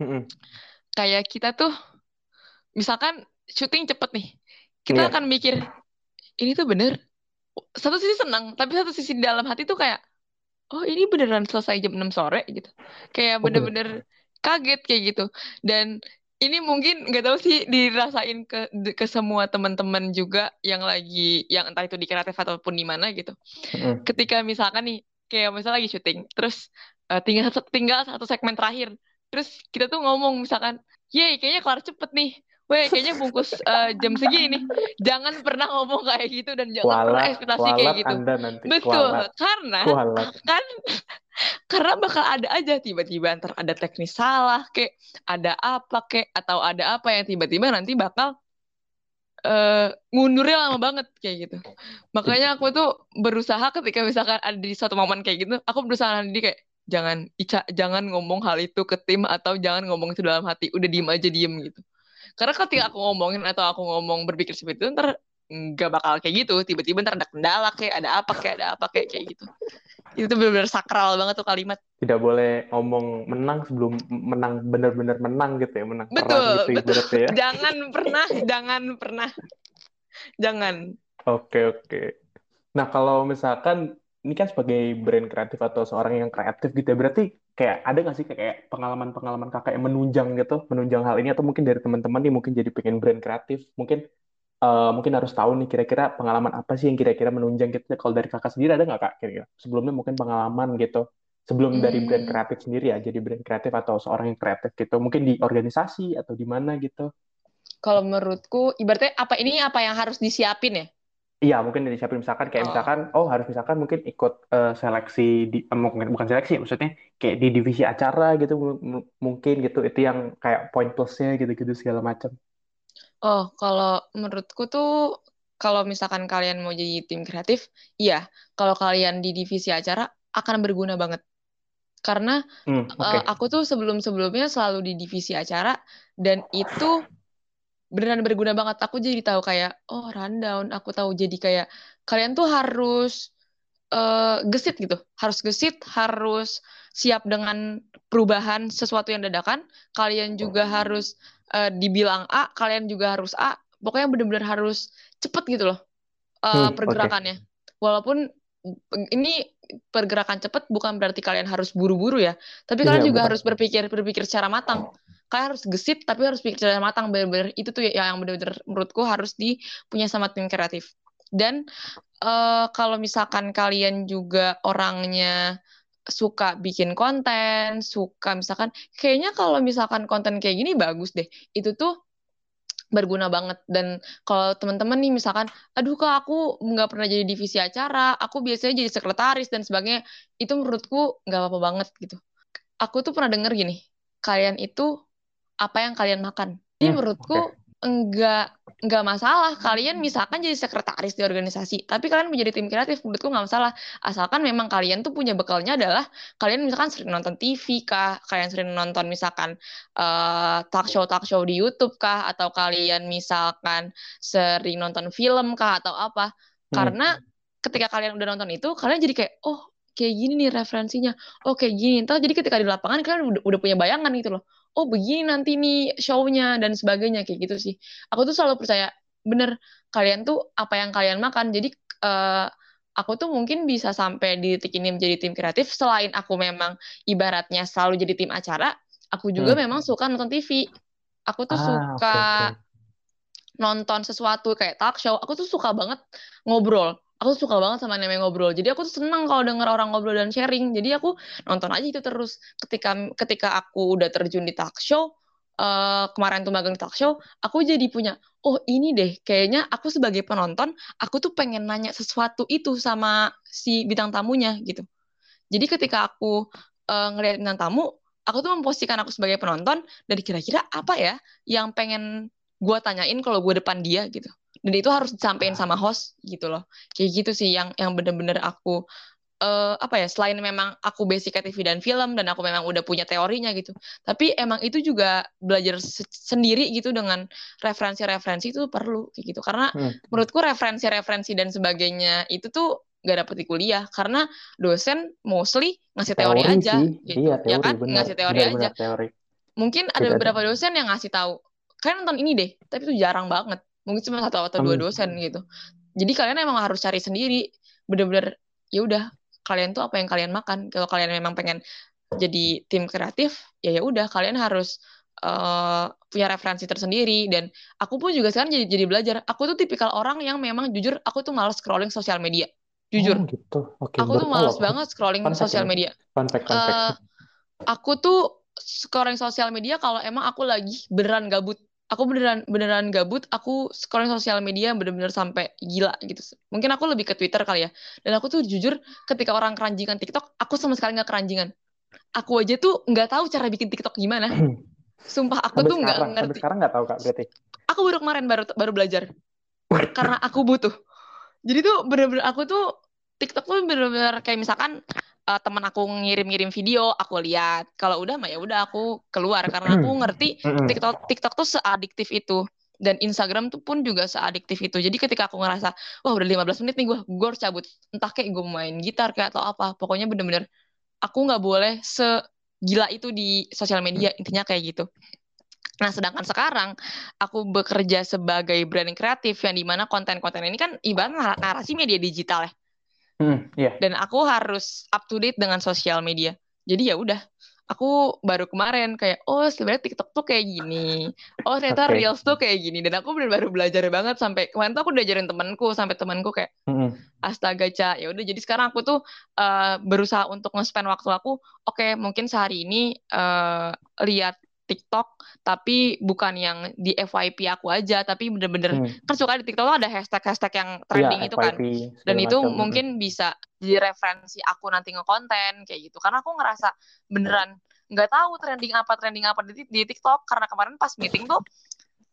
kayak kita tuh misalkan syuting cepet nih kita yeah. akan mikir ini tuh bener satu sisi senang tapi satu sisi di dalam hati tuh kayak oh ini beneran selesai jam 6 sore gitu kayak bener-bener kaget kayak gitu dan ini mungkin nggak tahu sih dirasain ke ke semua teman-teman juga yang lagi yang entah itu di kreatif ataupun di mana gitu. Mm. Ketika misalkan nih kayak misalnya lagi syuting, terus uh, tinggal tinggal satu segmen terakhir, terus kita tuh ngomong misalkan, "Ye, kayaknya kelar cepet nih." Weh, kayaknya bungkus uh, jam segini. Jangan pernah ngomong kayak gitu dan jangan kualat, pernah ekspektasi kayak gitu. Anda nanti. Betul, kualat. karena kualat. kan karena bakal ada aja tiba-tiba ntar ada teknis salah kayak ada apa kayak atau ada apa yang tiba-tiba nanti bakal uh, ngundurnya lama banget kayak gitu makanya aku tuh berusaha ketika misalkan ada di satu momen kayak gitu aku berusaha nanti kayak jangan Ica jangan ngomong hal itu ke tim atau jangan ngomong itu dalam hati udah diem aja diem gitu karena ketika aku ngomongin atau aku ngomong berpikir seperti itu ntar nggak bakal kayak gitu. Tiba-tiba ntar ada kendala kayak ada apa kayak ada apa kayak kayak gitu. Itu benar-benar sakral banget tuh kalimat. Tidak boleh ngomong menang sebelum menang benar-benar menang gitu ya menang betul gitu, betul. ya. jangan pernah jangan pernah. Jangan. Oke oke. Nah kalau misalkan ini kan sebagai brand kreatif atau seorang yang kreatif gitu ya berarti kayak ada nggak sih kayak pengalaman-pengalaman kakak yang menunjang gitu menunjang hal ini atau mungkin dari teman-teman nih mungkin jadi pengen brand kreatif mungkin uh, mungkin harus tahu nih kira-kira pengalaman apa sih yang kira-kira menunjang gitu. Kalau dari kakak sendiri ada nggak kak kira-kira? Sebelumnya mungkin pengalaman gitu. Sebelum hmm. dari brand kreatif sendiri ya, jadi brand kreatif atau seorang yang kreatif gitu. Mungkin di organisasi atau di mana gitu. Kalau menurutku, ibaratnya apa ini apa yang harus disiapin ya? Iya, mungkin disiapin misalkan kayak oh. misalkan oh harus misalkan mungkin ikut uh, seleksi di uh, mungkin bukan seleksi maksudnya kayak di divisi acara gitu mungkin gitu itu yang kayak poin plusnya gitu-gitu segala macam. Oh, kalau menurutku tuh kalau misalkan kalian mau jadi tim kreatif, iya. Kalau kalian di divisi acara akan berguna banget. Karena hmm, okay. uh, aku tuh sebelum-sebelumnya selalu di divisi acara dan itu beneran berguna banget. Aku jadi tahu kayak oh rundown, aku tahu jadi kayak kalian tuh harus uh, gesit gitu. Harus gesit, harus siap dengan perubahan sesuatu yang dadakan. Kalian juga harus uh, dibilang A kalian juga harus A pokoknya bener-bener harus cepet gitu loh uh, hmm, pergerakannya okay. walaupun ini pergerakan cepet bukan berarti kalian harus buru-buru ya tapi kalian iya, juga harus berpikir berpikir secara matang kalian harus gesit tapi harus pikir secara matang. Bener-bener itu tuh yang bener-bener menurutku harus dipunya sama tim kreatif. Dan uh, kalau misalkan kalian juga orangnya suka bikin konten, suka misalkan kayaknya kalau misalkan konten kayak gini bagus deh. Itu tuh berguna banget. Dan kalau teman-teman nih misalkan aduh kak aku nggak pernah jadi divisi acara aku biasanya jadi sekretaris dan sebagainya itu menurutku nggak apa-apa banget gitu. Aku tuh pernah denger gini kalian itu apa yang kalian makan. Ini hmm, menurutku okay enggak enggak masalah. Kalian misalkan jadi sekretaris di organisasi tapi kalian menjadi tim kreatif menurutku nggak masalah. Asalkan memang kalian tuh punya bekalnya adalah kalian misalkan sering nonton TV kah kalian sering nonton misalkan uh, talk show talk show di YouTube kah atau kalian misalkan sering nonton film kah atau apa. Hmm. karena ketika kalian udah nonton itu kalian jadi kayak oh kayak gini nih referensinya. Oh kayak gini. Entah jadi ketika di lapangan kalian udah, udah punya bayangan gitu loh oh begini nanti nih show-nya dan sebagainya kayak gitu sih. Aku tuh selalu percaya bener kalian tuh apa yang kalian makan. Jadi uh, aku tuh mungkin bisa sampai di titik ini menjadi tim kreatif selain aku memang ibaratnya selalu jadi tim acara, aku juga hmm. memang suka nonton TV. Aku tuh ah, suka okay, okay. nonton sesuatu kayak talk show. Aku tuh suka banget ngobrol aku suka banget sama namanya ngobrol. Jadi aku tuh seneng kalau denger orang ngobrol dan sharing. Jadi aku nonton aja itu terus. Ketika ketika aku udah terjun di talk show, uh, kemarin tuh magang talk show, aku jadi punya, oh ini deh, kayaknya aku sebagai penonton, aku tuh pengen nanya sesuatu itu sama si bintang tamunya gitu. Jadi ketika aku uh, ngeliat bintang tamu, aku tuh memposisikan aku sebagai penonton, dan kira-kira apa ya yang pengen gue tanyain kalau gue depan dia gitu dan itu harus disampaikan sama host gitu loh. Kayak gitu sih yang yang bener-bener aku uh, apa ya selain memang aku basic TV dan film dan aku memang udah punya teorinya gitu tapi emang itu juga belajar se sendiri gitu dengan referensi-referensi itu perlu kayak gitu. Karena hmm. menurutku referensi-referensi dan sebagainya itu tuh gak dapet di kuliah karena dosen mostly ngasih teori, teori aja sih. gitu iya, ya teori, ya kan? bener, ngasih teori bener, aja. teori. mungkin ada beberapa dosen yang ngasih tahu kalian nonton ini deh tapi itu jarang banget mungkin cuma satu atau dua dosen gitu. Jadi kalian emang harus cari sendiri. Bener-bener ya udah kalian tuh apa yang kalian makan. Kalau kalian memang pengen jadi tim kreatif ya ya udah kalian harus uh, punya referensi tersendiri. Dan aku pun juga sekarang jadi jadi belajar. Aku tuh tipikal orang yang memang jujur aku tuh malas scrolling sosial media. Jujur. Oh, gitu. okay, aku tuh malas banget scrolling sosial media. Fun fact, fun fact. Uh, aku tuh scrolling sosial media kalau emang aku lagi beneran gabut aku beneran beneran gabut aku scrolling sosial media bener-bener sampai gila gitu. Mungkin aku lebih ke Twitter kali ya. Dan aku tuh jujur ketika orang keranjingan TikTok aku sama sekali nggak keranjingan. Aku aja tuh nggak tahu cara bikin TikTok gimana. Sumpah aku sampai tuh nggak ngerti sampai sekarang nggak tahu kak berarti. Aku baru kemarin baru baru belajar. Karena aku butuh. Jadi tuh bener-bener aku tuh TikTok tuh bener-bener kayak misalkan uh, teman aku ngirim-ngirim video aku lihat. Kalau udah mah ya udah aku keluar karena aku ngerti TikTok TikTok tuh seadiktif itu. Dan Instagram tuh pun juga seadiktif itu. Jadi ketika aku ngerasa wah udah 15 menit nih gue gue harus cabut. Entah kayak gue main gitar kayak atau apa. Pokoknya bener-bener aku nggak boleh segila itu di sosial media intinya kayak gitu. Nah, sedangkan sekarang aku bekerja sebagai branding kreatif yang di mana konten-konten ini kan ibarat narasi media digital ya. Hmm, yeah. Dan aku harus up to date dengan sosial media. Jadi ya udah, aku baru kemarin kayak oh sebenarnya TikTok tuh kayak gini. Oh ternyata okay. Reels tuh kayak gini dan aku benar baru belajar banget sampai kemarin tuh aku udah ajarin temanku sampai temanku kayak mm-hmm. astaga ca ya udah jadi sekarang aku tuh uh, berusaha untuk nge-spend waktu aku oke okay, mungkin sehari ini uh, lihat TikTok tapi bukan yang di FYP aku aja tapi bener-bener hmm. kan suka di TikTok tuh ada hashtag-hashtag yang trending ya, itu FYP, kan dan itu macam. mungkin bisa jadi referensi aku nanti ngekonten kayak gitu karena aku ngerasa beneran nggak tahu trending apa trending apa di, di TikTok karena kemarin pas meeting tuh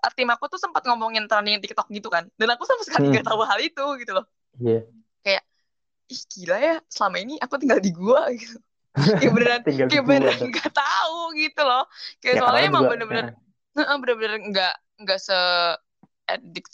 eh, tim aku tuh sempat ngomongin trending TikTok gitu kan dan aku sama sekali nggak hmm. tahu hal itu gitu loh yeah. kayak ih gila ya selama ini aku tinggal di gua gitu kayak beneran kayak beneran nggak tahu gitu loh kayak ya, soalnya emang bener-bener ya. bener-bener nggak nggak se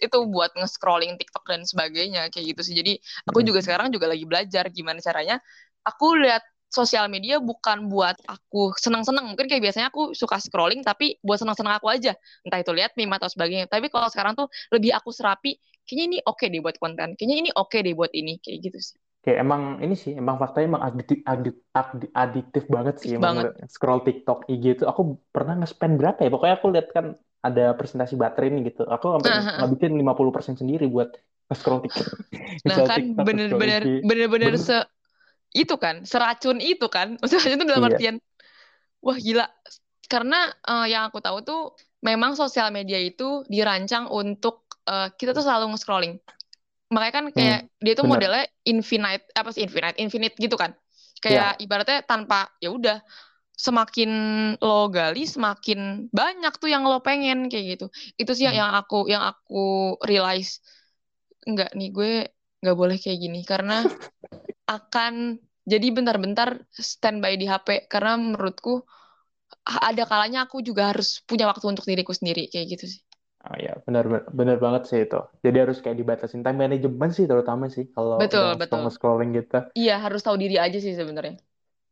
itu buat nge-scrolling TikTok dan sebagainya kayak gitu sih jadi aku hmm. juga sekarang juga lagi belajar gimana caranya aku lihat sosial media bukan buat aku senang-senang. Mungkin kayak biasanya aku suka scrolling tapi buat senang-senang aku aja. Entah itu lihat meme atau sebagainya. Tapi kalau sekarang tuh lebih aku serapi, kayaknya ini oke okay deh buat konten. Kayaknya ini oke okay deh buat ini. Kayak gitu sih. Kayak emang ini sih, emang faktanya emang adiktif, adiktif, adiktif banget sih. Emang banget. scroll TikTok, IG itu aku pernah nge-spend berapa ya? Pokoknya aku lihat kan ada presentasi baterai nih gitu. Aku sampai uh -huh. ngabisin 50% sendiri buat scroll TikTok. nah kan bener-bener bener-bener se itu kan seracun itu kan maksudnya itu dalam iya. artian wah gila karena uh, yang aku tahu tuh memang sosial media itu dirancang untuk uh, kita tuh selalu nge-scrolling makanya kan kayak hmm, dia tuh bener. modelnya infinite apa sih infinite infinite gitu kan kayak yeah. ibaratnya tanpa ya udah semakin lo gali semakin banyak tuh yang lo pengen kayak gitu itu sih hmm. yang aku yang aku realize enggak nih gue nggak boleh kayak gini karena akan jadi bentar-bentar standby di HP karena menurutku ada kalanya aku juga harus punya waktu untuk diriku sendiri kayak gitu sih. Oh ya, benar benar banget sih itu. Jadi harus kayak dibatasin time management sih terutama sih kalau betul betul scrolling gitu. Iya harus tahu diri aja sih sebenarnya.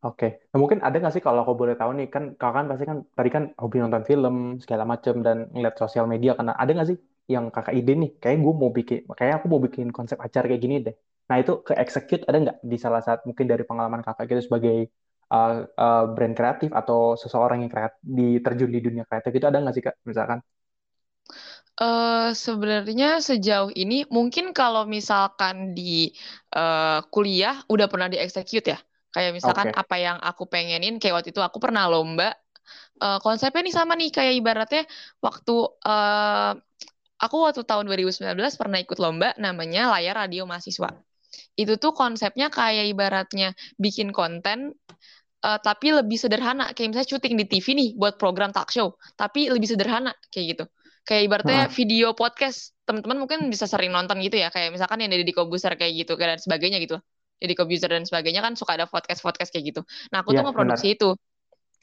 Oke, okay. nah, mungkin ada nggak sih kalau aku boleh tahu nih kan kakak kan pasti kan tadi kan hobi nonton film segala macam dan ngeliat sosial media karena ada nggak sih yang kakak ide nih kayak gue mau bikin kayak aku mau bikin konsep acara kayak gini deh Nah itu ke execute ada nggak di salah satu mungkin dari pengalaman kakak gitu sebagai uh, uh, brand kreatif atau seseorang yang kreatif terjun di dunia kreatif itu ada nggak sih kak misalkan? Uh, sebenarnya sejauh ini mungkin kalau misalkan di uh, kuliah udah pernah di execute ya? Kayak misalkan okay. apa yang aku pengenin kayak waktu itu aku pernah lomba. Uh, konsepnya nih sama nih kayak ibaratnya waktu uh, aku waktu tahun 2019 pernah ikut lomba namanya layar radio mahasiswa. Itu tuh konsepnya kayak ibaratnya bikin konten uh, tapi lebih sederhana. Kayak misalnya syuting di TV nih buat program talk show. Tapi lebih sederhana kayak gitu kayak ibaratnya hmm. video podcast teman-teman mungkin bisa sering nonton gitu ya kayak misalkan yang dari Kobuser kayak gitu dan sebagainya gitu jadi Kobuser dan sebagainya kan suka ada podcast podcast kayak gitu nah aku ya, tuh ngeproduksi benar. itu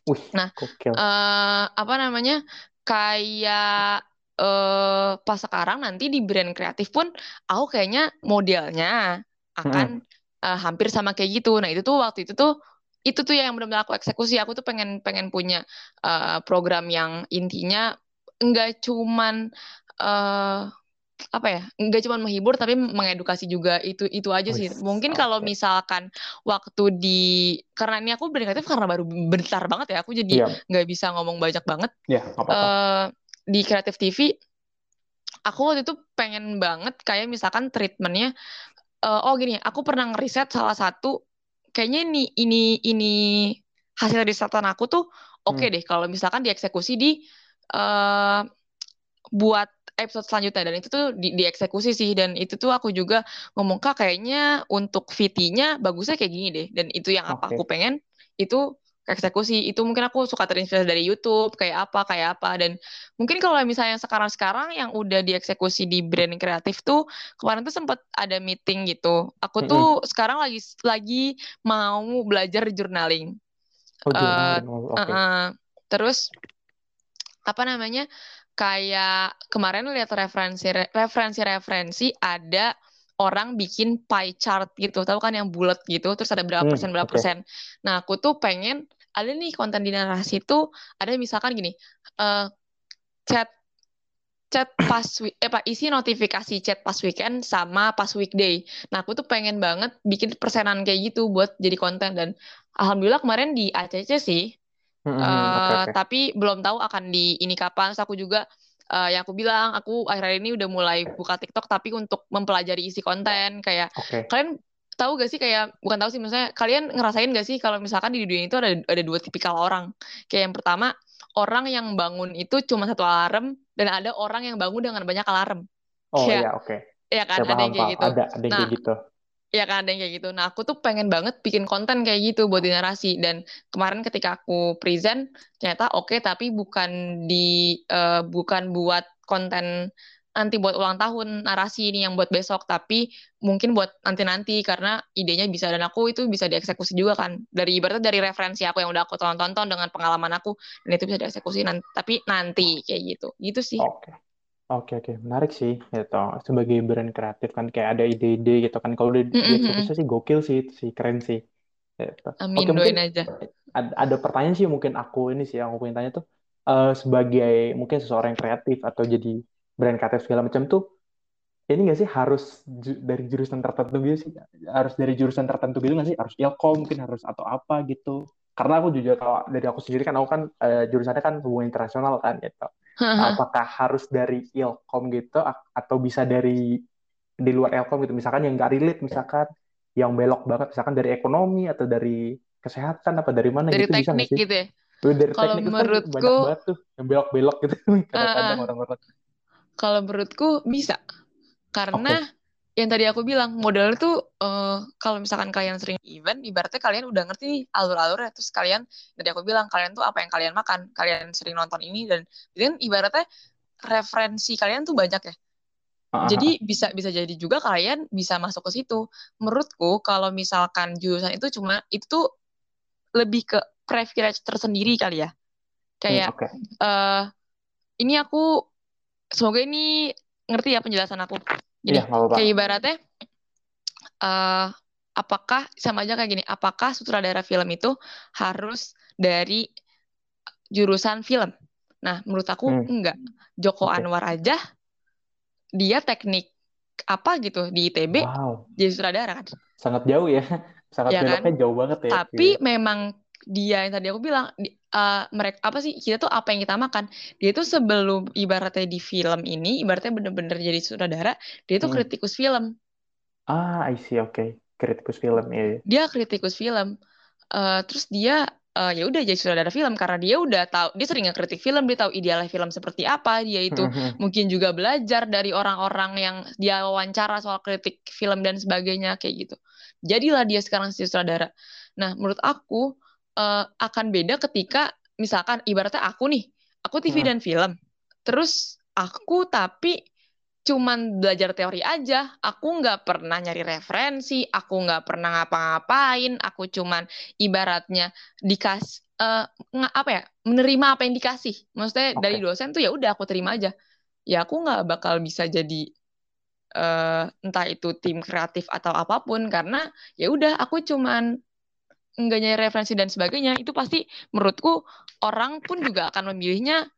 Wih, nah uh, apa namanya kayak uh, pas sekarang nanti di brand kreatif pun aku kayaknya modelnya akan hmm. uh, hampir sama kayak gitu. Nah itu tuh waktu itu tuh itu tuh yang benar-benar aku eksekusi. Aku tuh pengen pengen punya uh, program yang intinya enggak cuman uh, apa ya enggak cuma menghibur tapi mengedukasi juga itu itu aja sih mungkin okay. kalau misalkan waktu di karena ini aku kreatif karena baru bentar banget ya aku jadi iya. nggak yeah. bisa ngomong banyak banget yeah, apa -apa. Uh, di kreatif TV aku waktu itu pengen banget kayak misalkan treatmentnya uh, oh gini, aku pernah ngeriset salah satu kayaknya ini ini ini hasil risetan aku tuh oke okay hmm. deh kalau misalkan dieksekusi di uh, buat episode selanjutnya dan itu tuh di, dieksekusi sih dan itu tuh aku juga ngomong kak kayaknya untuk VT-nya bagusnya kayak gini deh dan itu yang apa okay. aku pengen itu eksekusi itu mungkin aku suka terinspirasi dari YouTube kayak apa kayak apa dan mungkin kalau misalnya sekarang-sekarang yang udah dieksekusi di brand kreatif tuh kemarin tuh sempat ada meeting gitu aku tuh mm -hmm. sekarang lagi lagi mau belajar journaling, oh, journaling. Uh, okay. uh, uh, terus apa namanya kayak kemarin lihat referensi referensi referensi ada orang bikin pie chart gitu, tahu kan yang bulat gitu, terus ada berapa hmm, persen berapa okay. persen. Nah, aku tuh pengen ada nih konten di narasi itu ada misalkan gini uh, chat chat pas eh pak isi notifikasi chat pas weekend sama pas weekday. Nah aku tuh pengen banget bikin persenan kayak gitu buat jadi konten dan alhamdulillah kemarin di ACC sih. Mm -hmm, uh, okay, okay. Tapi belum tahu akan di ini kapan. So, aku juga uh, yang aku bilang aku akhir-akhir ini udah mulai buka TikTok tapi untuk mempelajari isi konten kayak okay. kalian tahu gak sih kayak bukan tahu sih maksudnya kalian ngerasain gak sih kalau misalkan di dunia itu ada ada dua tipikal orang kayak yang pertama orang yang bangun itu cuma satu alarm dan ada orang yang bangun dengan banyak alarm oh iya oke okay. ya kan ada yang kayak gitu ada ada yang nah, kayak gitu Ya kan ada yang kayak gitu. Nah aku tuh pengen banget bikin konten kayak gitu buat di narasi. Dan kemarin ketika aku present ternyata oke okay, tapi bukan di uh, bukan buat konten nanti buat ulang tahun narasi ini yang buat besok tapi mungkin buat nanti-nanti karena idenya bisa dan aku itu bisa dieksekusi juga kan dari ibaratnya dari referensi aku yang udah aku tonton-tonton dengan pengalaman aku dan itu bisa dieksekusi nanti tapi nanti kayak gitu gitu sih okay. Oke oke. Menarik sih gitu. Sebagai brand kreatif kan kayak ada ide-ide gitu kan. Kalau udah mm -hmm. dieksekusi sih gokil sih sih. Keren sih Gitu. Amin, Oke, doain aja. Ada, ada pertanyaan sih mungkin aku ini sih yang aku pengen tanya tuh uh, sebagai mungkin seseorang yang kreatif atau jadi brand kreatif segala macam tuh ini nggak sih harus ju dari jurusan tertentu gitu sih? Harus dari jurusan tertentu gitu nggak sih? Harus ilkom mungkin harus atau apa gitu. Karena aku jujur kalau dari aku sendiri kan aku kan uh, jurusannya kan hubungan internasional kan gitu apakah harus dari ilkom gitu atau bisa dari di luar ilkom gitu? Misalkan yang nggak relate misalkan yang belok banget misalkan dari ekonomi atau dari kesehatan apa dari mana dari gitu teknik bisa sih? gitu ya? Dari kalau teknik menurutku kan banyak banget tuh yang belok-belok gitu. Kadang-kadang uh, orang-orang. Kalau menurutku bisa. Karena okay. Yang tadi aku bilang modal itu uh, kalau misalkan kalian sering event, ibaratnya kalian udah ngerti nih alur-alur ya, terus kalian tadi aku bilang kalian tuh apa yang kalian makan, kalian sering nonton ini dan dan ibaratnya referensi kalian tuh banyak ya. Uh-huh. Jadi bisa bisa jadi juga kalian bisa masuk ke situ. Menurutku kalau misalkan jurusan itu cuma itu lebih ke privilege tersendiri kali ya. Kayak hmm, okay. uh, eh, ini aku semoga ini ngerti ya penjelasan aku. Jadi ya, kayak ibaratnya uh, apakah sama aja kayak gini, apakah sutradara film itu harus dari jurusan film? Nah, menurut aku hmm. enggak. Joko okay. Anwar aja dia teknik apa gitu di ITB wow. jadi sutradara kan. Sangat jauh ya. Sangat ya kan? jauh banget ya. Tapi gitu. memang dia yang tadi aku bilang uh, eh, mereka apa sih kita tuh apa yang kita makan dia tuh sebelum ibaratnya di film ini ibaratnya bener-bener jadi sutradara dia tuh hmm. kritikus film ah I see oke okay. kritikus film ya yeah. dia kritikus film uh, terus dia uh, ya udah jadi sutradara film karena dia udah tahu dia sering ngekritik film dia tahu idealnya film seperti apa dia itu hmm. mungkin juga belajar dari orang-orang yang dia wawancara soal kritik film dan sebagainya kayak gitu jadilah dia sekarang si sutradara nah menurut aku uh, akan beda ketika misalkan ibaratnya aku nih, aku TV hmm. dan film. Terus aku tapi cuman belajar teori aja, aku nggak pernah nyari referensi, aku nggak pernah ngapa-ngapain, aku cuman ibaratnya dikas uh, apa ya menerima apa yang dikasih, maksudnya okay. dari dosen tuh ya udah aku terima aja, ya aku nggak bakal bisa jadi uh, entah itu tim kreatif atau apa pun karena ya udah aku cuman nggak nyari referensi dan sebagainya itu pasti menurutku orang pun juga akan memilihnya.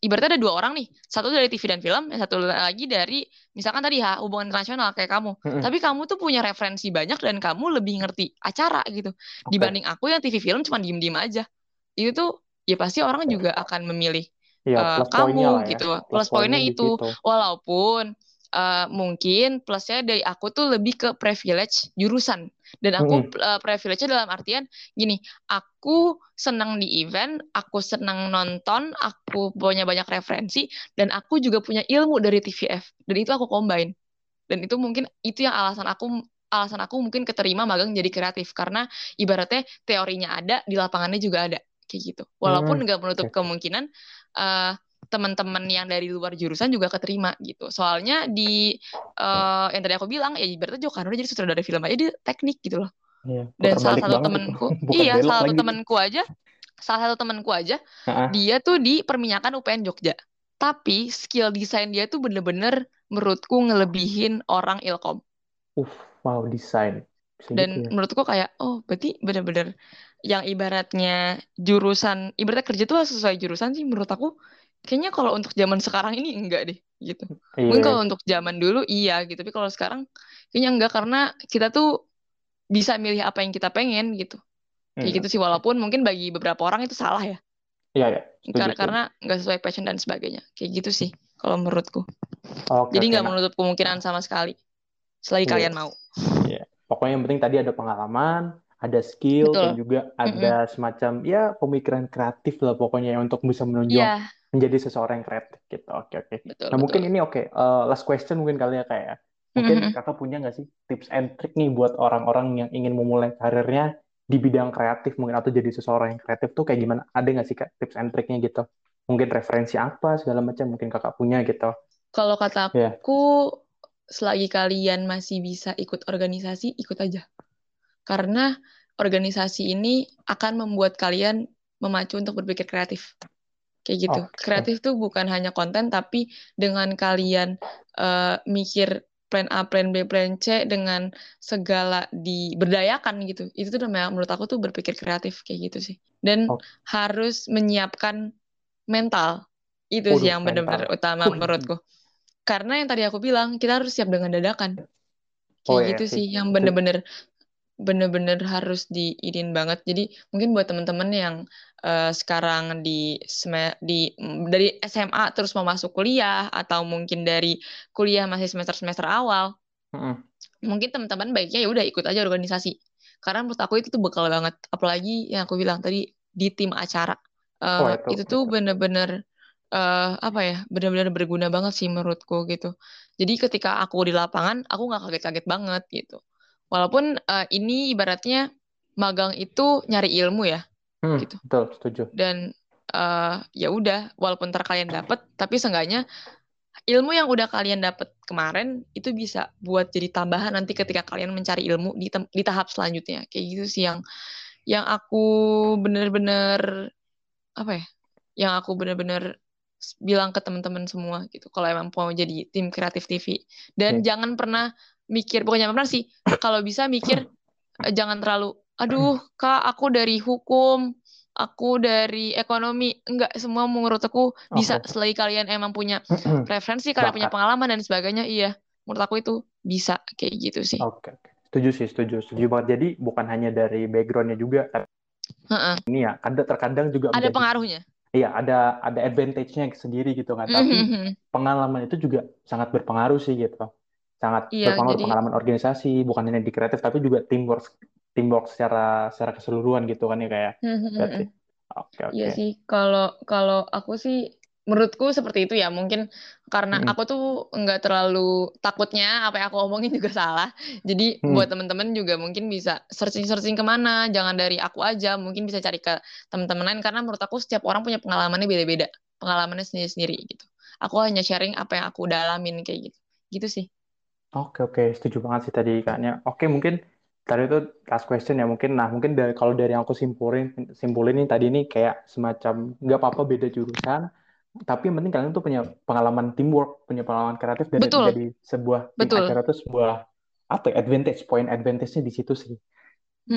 Ibaratnya ada dua orang nih satu dari TV dan film yang satu lagi dari misalkan tadi ya hubungan internasional kayak kamu. Mm-hmm. tapi kamu tuh punya referensi banyak dan kamu lebih ngerti acara gitu. Okay. dibanding aku yang TV film cuma diem diem aja. Itu tuh ya pasti orang juga akan memilih ya, uh, kamu ya. gitu. Plus, plus poinnya itu. walaupun uh, mungkin plusnya dari aku tuh lebih ke privilege jurusan dan aku mm uh, privilege-nya dalam artian gini, aku senang di event, aku senang nonton, aku punya banyak referensi, dan aku juga punya ilmu dari TVF. Dan itu aku combine. Dan itu mungkin itu yang alasan aku alasan aku mungkin keterima magang jadi kreatif. Karena ibaratnya teorinya ada di lapangannya juga ada. Kayak gitu. Walaupun nggak menutup kemungkinan uh, teman-teman yang dari luar jurusan juga keterima gitu. Soalnya di uh, yang tadi aku bilang ya berarti Joko Anwar jadi sutradara film aja dia teknik gitu loh. Iya, Dan salah satu temanku, iya salah satu temanku aja, salah satu temanku aja, uh-huh. dia tuh di perminyakan UPN Jogja. Tapi skill desain dia tuh bener-bener menurutku ngelebihin orang ilkom. Uh, wow desain. Dan gitu ya? menurutku kayak oh berarti bener-bener yang ibaratnya jurusan ibaratnya kerja tuh sesuai jurusan sih menurut aku kayaknya kalau untuk zaman sekarang ini enggak deh gitu. Iya. Mungkin kalau untuk zaman dulu iya gitu, tapi kalau sekarang kayaknya enggak karena kita tuh bisa milih apa yang kita pengen gitu. Kayak hmm. gitu sih walaupun mungkin bagi beberapa orang itu salah ya. Iya ya. Karena karena nggak sesuai passion dan sebagainya. Kayak gitu sih kalau menurutku. Oke, Jadi nggak menutup kemungkinan sama sekali. Selagi iya. kalian mau. Iya. Pokoknya yang penting tadi ada pengalaman, ada skill Betul. dan juga ada mm -hmm. semacam ya pemikiran kreatif lah pokoknya ya untuk bisa menunjuk yeah menjadi seseorang yang kreatif gitu. Oke oke. Betul, nah betul. mungkin ini oke. Okay. Uh, eh, last question mungkin kali ya kayak ya. mungkin mm -hmm. kakak punya nggak sih tips and trick nih buat orang-orang yang ingin memulai karirnya di bidang kreatif mungkin atau jadi seseorang yang kreatif tuh kayak gimana? Ada nggak sih kak tips and tricknya gitu? Mungkin referensi apa segala macam mungkin kakak punya gitu. Kalau kata aku yeah. selagi kalian masih bisa ikut organisasi ikut aja. Karena organisasi ini akan membuat kalian memacu untuk berpikir kreatif kayak gitu. Okay. Kreatif tuh bukan hanya konten, tapi dengan kalian uh, mikir plan A, plan B, plan C dengan segala diberdayakan gitu. Itu tuh namanya menurut aku tuh berpikir kreatif kayak gitu sih. Dan oh. harus menyiapkan mental. Itu Udah, sih yang benar-benar utama menurutku. Karena yang tadi aku bilang, kita harus siap dengan dadakan. Kayak oh, iya, gitu sih, yang bener-bener bener-bener harus diidin banget. Jadi mungkin buat teman-teman yang uh, sekarang di di dari SMA terus mau masuk kuliah atau mungkin dari kuliah masih semester-semester awal, mm-hmm. mungkin teman-teman baiknya ya udah ikut aja organisasi. Karena menurut aku itu tuh bekal banget. Apalagi yang aku bilang tadi di tim acara. Uh, oh, itu, itu tuh bener-bener uh, apa ya benar-benar berguna banget sih menurutku gitu. Jadi ketika aku di lapangan aku nggak kaget-kaget banget gitu. Walaupun uh, ini ibaratnya magang itu nyari ilmu ya, hmm, gitu. Betul, setuju. Dan uh, ya udah, walaupun ntar kalian dapet, tapi seenggaknya ilmu yang udah kalian dapet kemarin itu bisa buat jadi tambahan nanti ketika kalian mencari ilmu di, di tahap selanjutnya. Kayak gitu sih yang yang aku bener-bener apa ya? Yang aku bener-bener bilang ke teman-teman semua gitu. Kalau emang mau jadi tim kreatif TV dan jangan pernah mikir pokoknya pernah sih kalau bisa mikir eh, jangan terlalu aduh kak aku dari hukum aku dari ekonomi. Enggak semua menurut aku bisa okay. selagi kalian emang punya referensi kalian punya pengalaman dan sebagainya iya menurut aku itu bisa kayak gitu sih. Oke okay, setuju sih setuju setuju banget. Jadi bukan hanya dari backgroundnya juga uh-uh. ini ya ada terkadang juga ada menjadi, pengaruhnya. Iya ada ada advantage-nya sendiri gitu kan tapi mm-hmm. pengalaman itu juga sangat berpengaruh sih gitu sangat iya, berpengaruh jadi... pengalaman organisasi bukan hanya di kreatif tapi juga teamwork teamwork secara secara keseluruhan gitu kan ya kayak ya? hmm, hmm, hmm, Oke oke. Iya sih kalau kalau aku sih menurutku seperti itu ya mungkin karena hmm. aku tuh nggak terlalu takutnya apa yang aku omongin juga salah jadi hmm. buat temen-temen juga mungkin bisa searching-searching ke mana jangan dari aku aja mungkin bisa cari ke temen-temen lain karena menurut aku setiap orang punya pengalamannya beda-beda pengalamannya sendiri-sendiri gitu aku hanya sharing apa yang aku dalamin kayak gitu gitu sih Oke oke, setuju banget sih tadi kayaknya. Oke mungkin tadi itu last question ya mungkin. Nah mungkin dari kalau dari yang aku simpulin simpulin ini tadi ini kayak semacam nggak apa-apa beda jurusan, tapi yang penting kalian tuh punya pengalaman teamwork, punya pengalaman kreatif dan Betul. jadi sebuah tim Betul. acara itu sebuah apa ya, advantage, point advantage-nya di situ sih.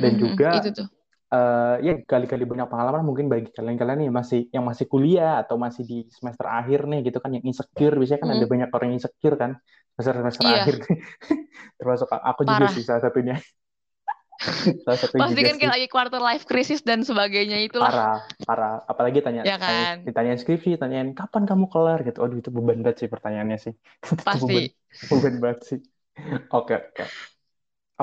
Dan mm -hmm, juga itu tuh uh, ya kali-kali banyak pengalaman mungkin bagi kalian-kalian yang masih yang masih kuliah atau masih di semester akhir nih gitu kan yang insecure. Biasanya kan mm. ada banyak orang yang insecure kan semester semester yeah. akhir termasuk aku Parah. juga sih salah satunya. Salah satu pasti kan kayak lagi quarter life crisis dan sebagainya itu parah parah. Apalagi tanya ya kan? ditanyain skripsi tanyain kapan kamu kelar? gitu. Aduh itu beban banget sih pertanyaannya sih. Pasti. beban, beban banget sih. Oke oke.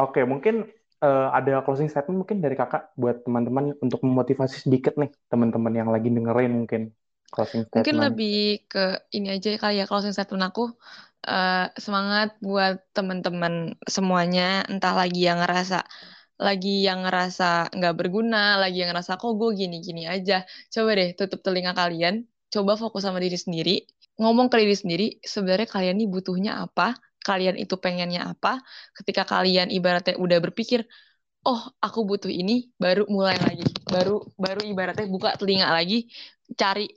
Oke mungkin uh, ada closing statement mungkin dari kakak buat teman-teman untuk memotivasi sedikit nih teman-teman yang lagi dengerin mungkin closing statement. Mungkin lebih ke ini aja kali ya closing statement aku uh, semangat buat teman-teman semuanya entah lagi yang ngerasa lagi yang ngerasa nggak berguna, lagi yang ngerasa kok gue gini-gini aja. Coba deh tutup telinga kalian, coba fokus sama diri sendiri, ngomong ke diri sendiri, sebenarnya kalian ini butuhnya apa, kalian itu pengennya apa, ketika kalian ibaratnya udah berpikir, oh aku butuh ini, baru mulai lagi, baru baru ibaratnya buka telinga lagi, cari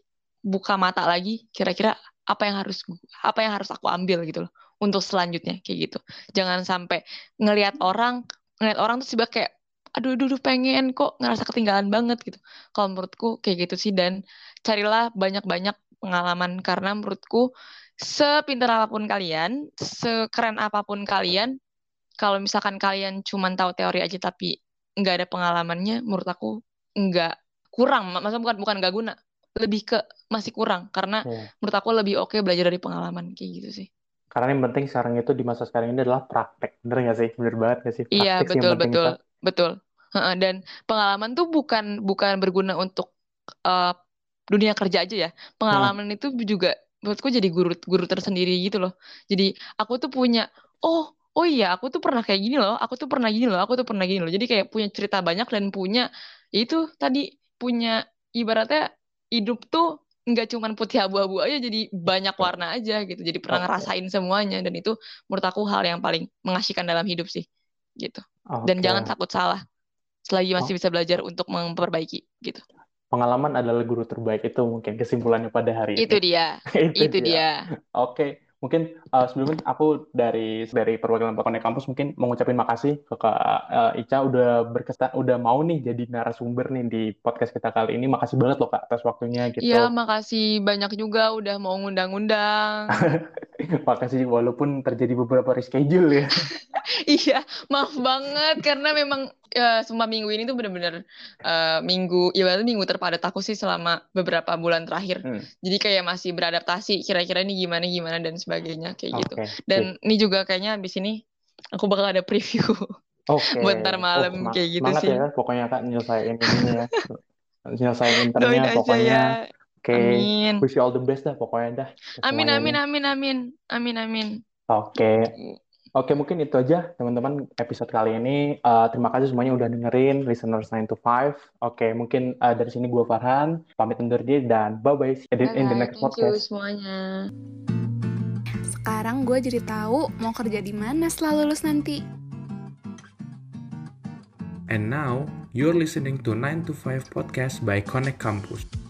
buka mata lagi, kira-kira apa yang harus apa yang harus aku ambil gitu loh untuk selanjutnya kayak gitu. Jangan sampai ngelihat orang ngelihat orang tuh tiba kayak aduh, aduh pengen kok ngerasa ketinggalan banget gitu. Kalau menurutku kayak gitu sih dan carilah banyak-banyak pengalaman karena menurutku sepintar apa pun kalian, sekeren apa pun kalian, kalau misalkan kalian cuma tahu teori aja tapi nggak ada pengalamannya, menurut aku nggak kurang. Maksudnya bukan bukan nggak guna, lebih ke masih kurang karena yeah. menurut aku lebih oke okay belajar dari pengalaman kayak gitu sih. Karena yang penting sekarang itu di masa sekarang ini adalah praktek, bener nggak sih? Bener banget nggak sih? Iya betul betul kita. betul. Dan pengalaman tuh bukan bukan berguna untuk uh, dunia kerja aja ya. Pengalaman hmm. itu juga menurutku jadi guru guru tersendiri gitu loh. Jadi aku tuh punya oh oh iya aku tuh pernah kayak gini loh aku tuh pernah gini loh aku tuh pernah gini loh. Jadi kayak punya cerita banyak dan punya ya itu tadi punya ibaratnya hidup tuh nggak cuma putih abu-abu aja jadi banyak warna aja gitu. Jadi pernah ngerasain semuanya dan itu menurut aku hal yang paling mengasihkan dalam hidup sih gitu. Okay. dan jangan takut salah selagi masih oh. bisa belajar untuk memperbaiki gitu pengalaman adalah guru terbaik itu mungkin kesimpulannya pada hari itu ini. Dia. itu, itu dia. dia. Oke, mungkin uh, sebelumnya aku dari dari perwakilan Connect Kampus mungkin mengucapin makasih ke Kak uh, Ica udah berkesan udah mau nih jadi narasumber nih di podcast kita kali ini. Makasih banget loh Kak atas waktunya gitu. Iya, makasih banyak juga udah mau ngundang-undang. makasih walaupun terjadi beberapa reschedule ya. iya, maaf banget karena memang ya, semua minggu ini tuh bener-bener uh, minggu, ya minggu terpadat aku sih selama beberapa bulan terakhir. Hmm. Jadi kayak masih beradaptasi, kira-kira ini gimana gimana dan sebagainya kayak okay. gitu. Dan ini juga kayaknya abis ini aku bakal ada preview. Okay. buat ntar malam oh, kayak gitu sih. ya, pokoknya kak nyelesain ini ya. nyelesain internnya pokoknya. Ya. Oke, okay. Amin. wish you all the best dah pokoknya dah. Amin amin amin amin amin amin. Oke, okay. Oke, mungkin itu aja teman-teman episode kali ini. Uh, terima kasih semuanya udah dengerin Listeners 9 to 5. Oke, mungkin uh, dari sini gue Farhan, pamit undur diri dan bye-bye in, in the next Thank podcast. You semuanya. Sekarang gue jadi tahu mau kerja di mana setelah lulus nanti. And now, you're listening to 9 to 5 podcast by Connect Campus.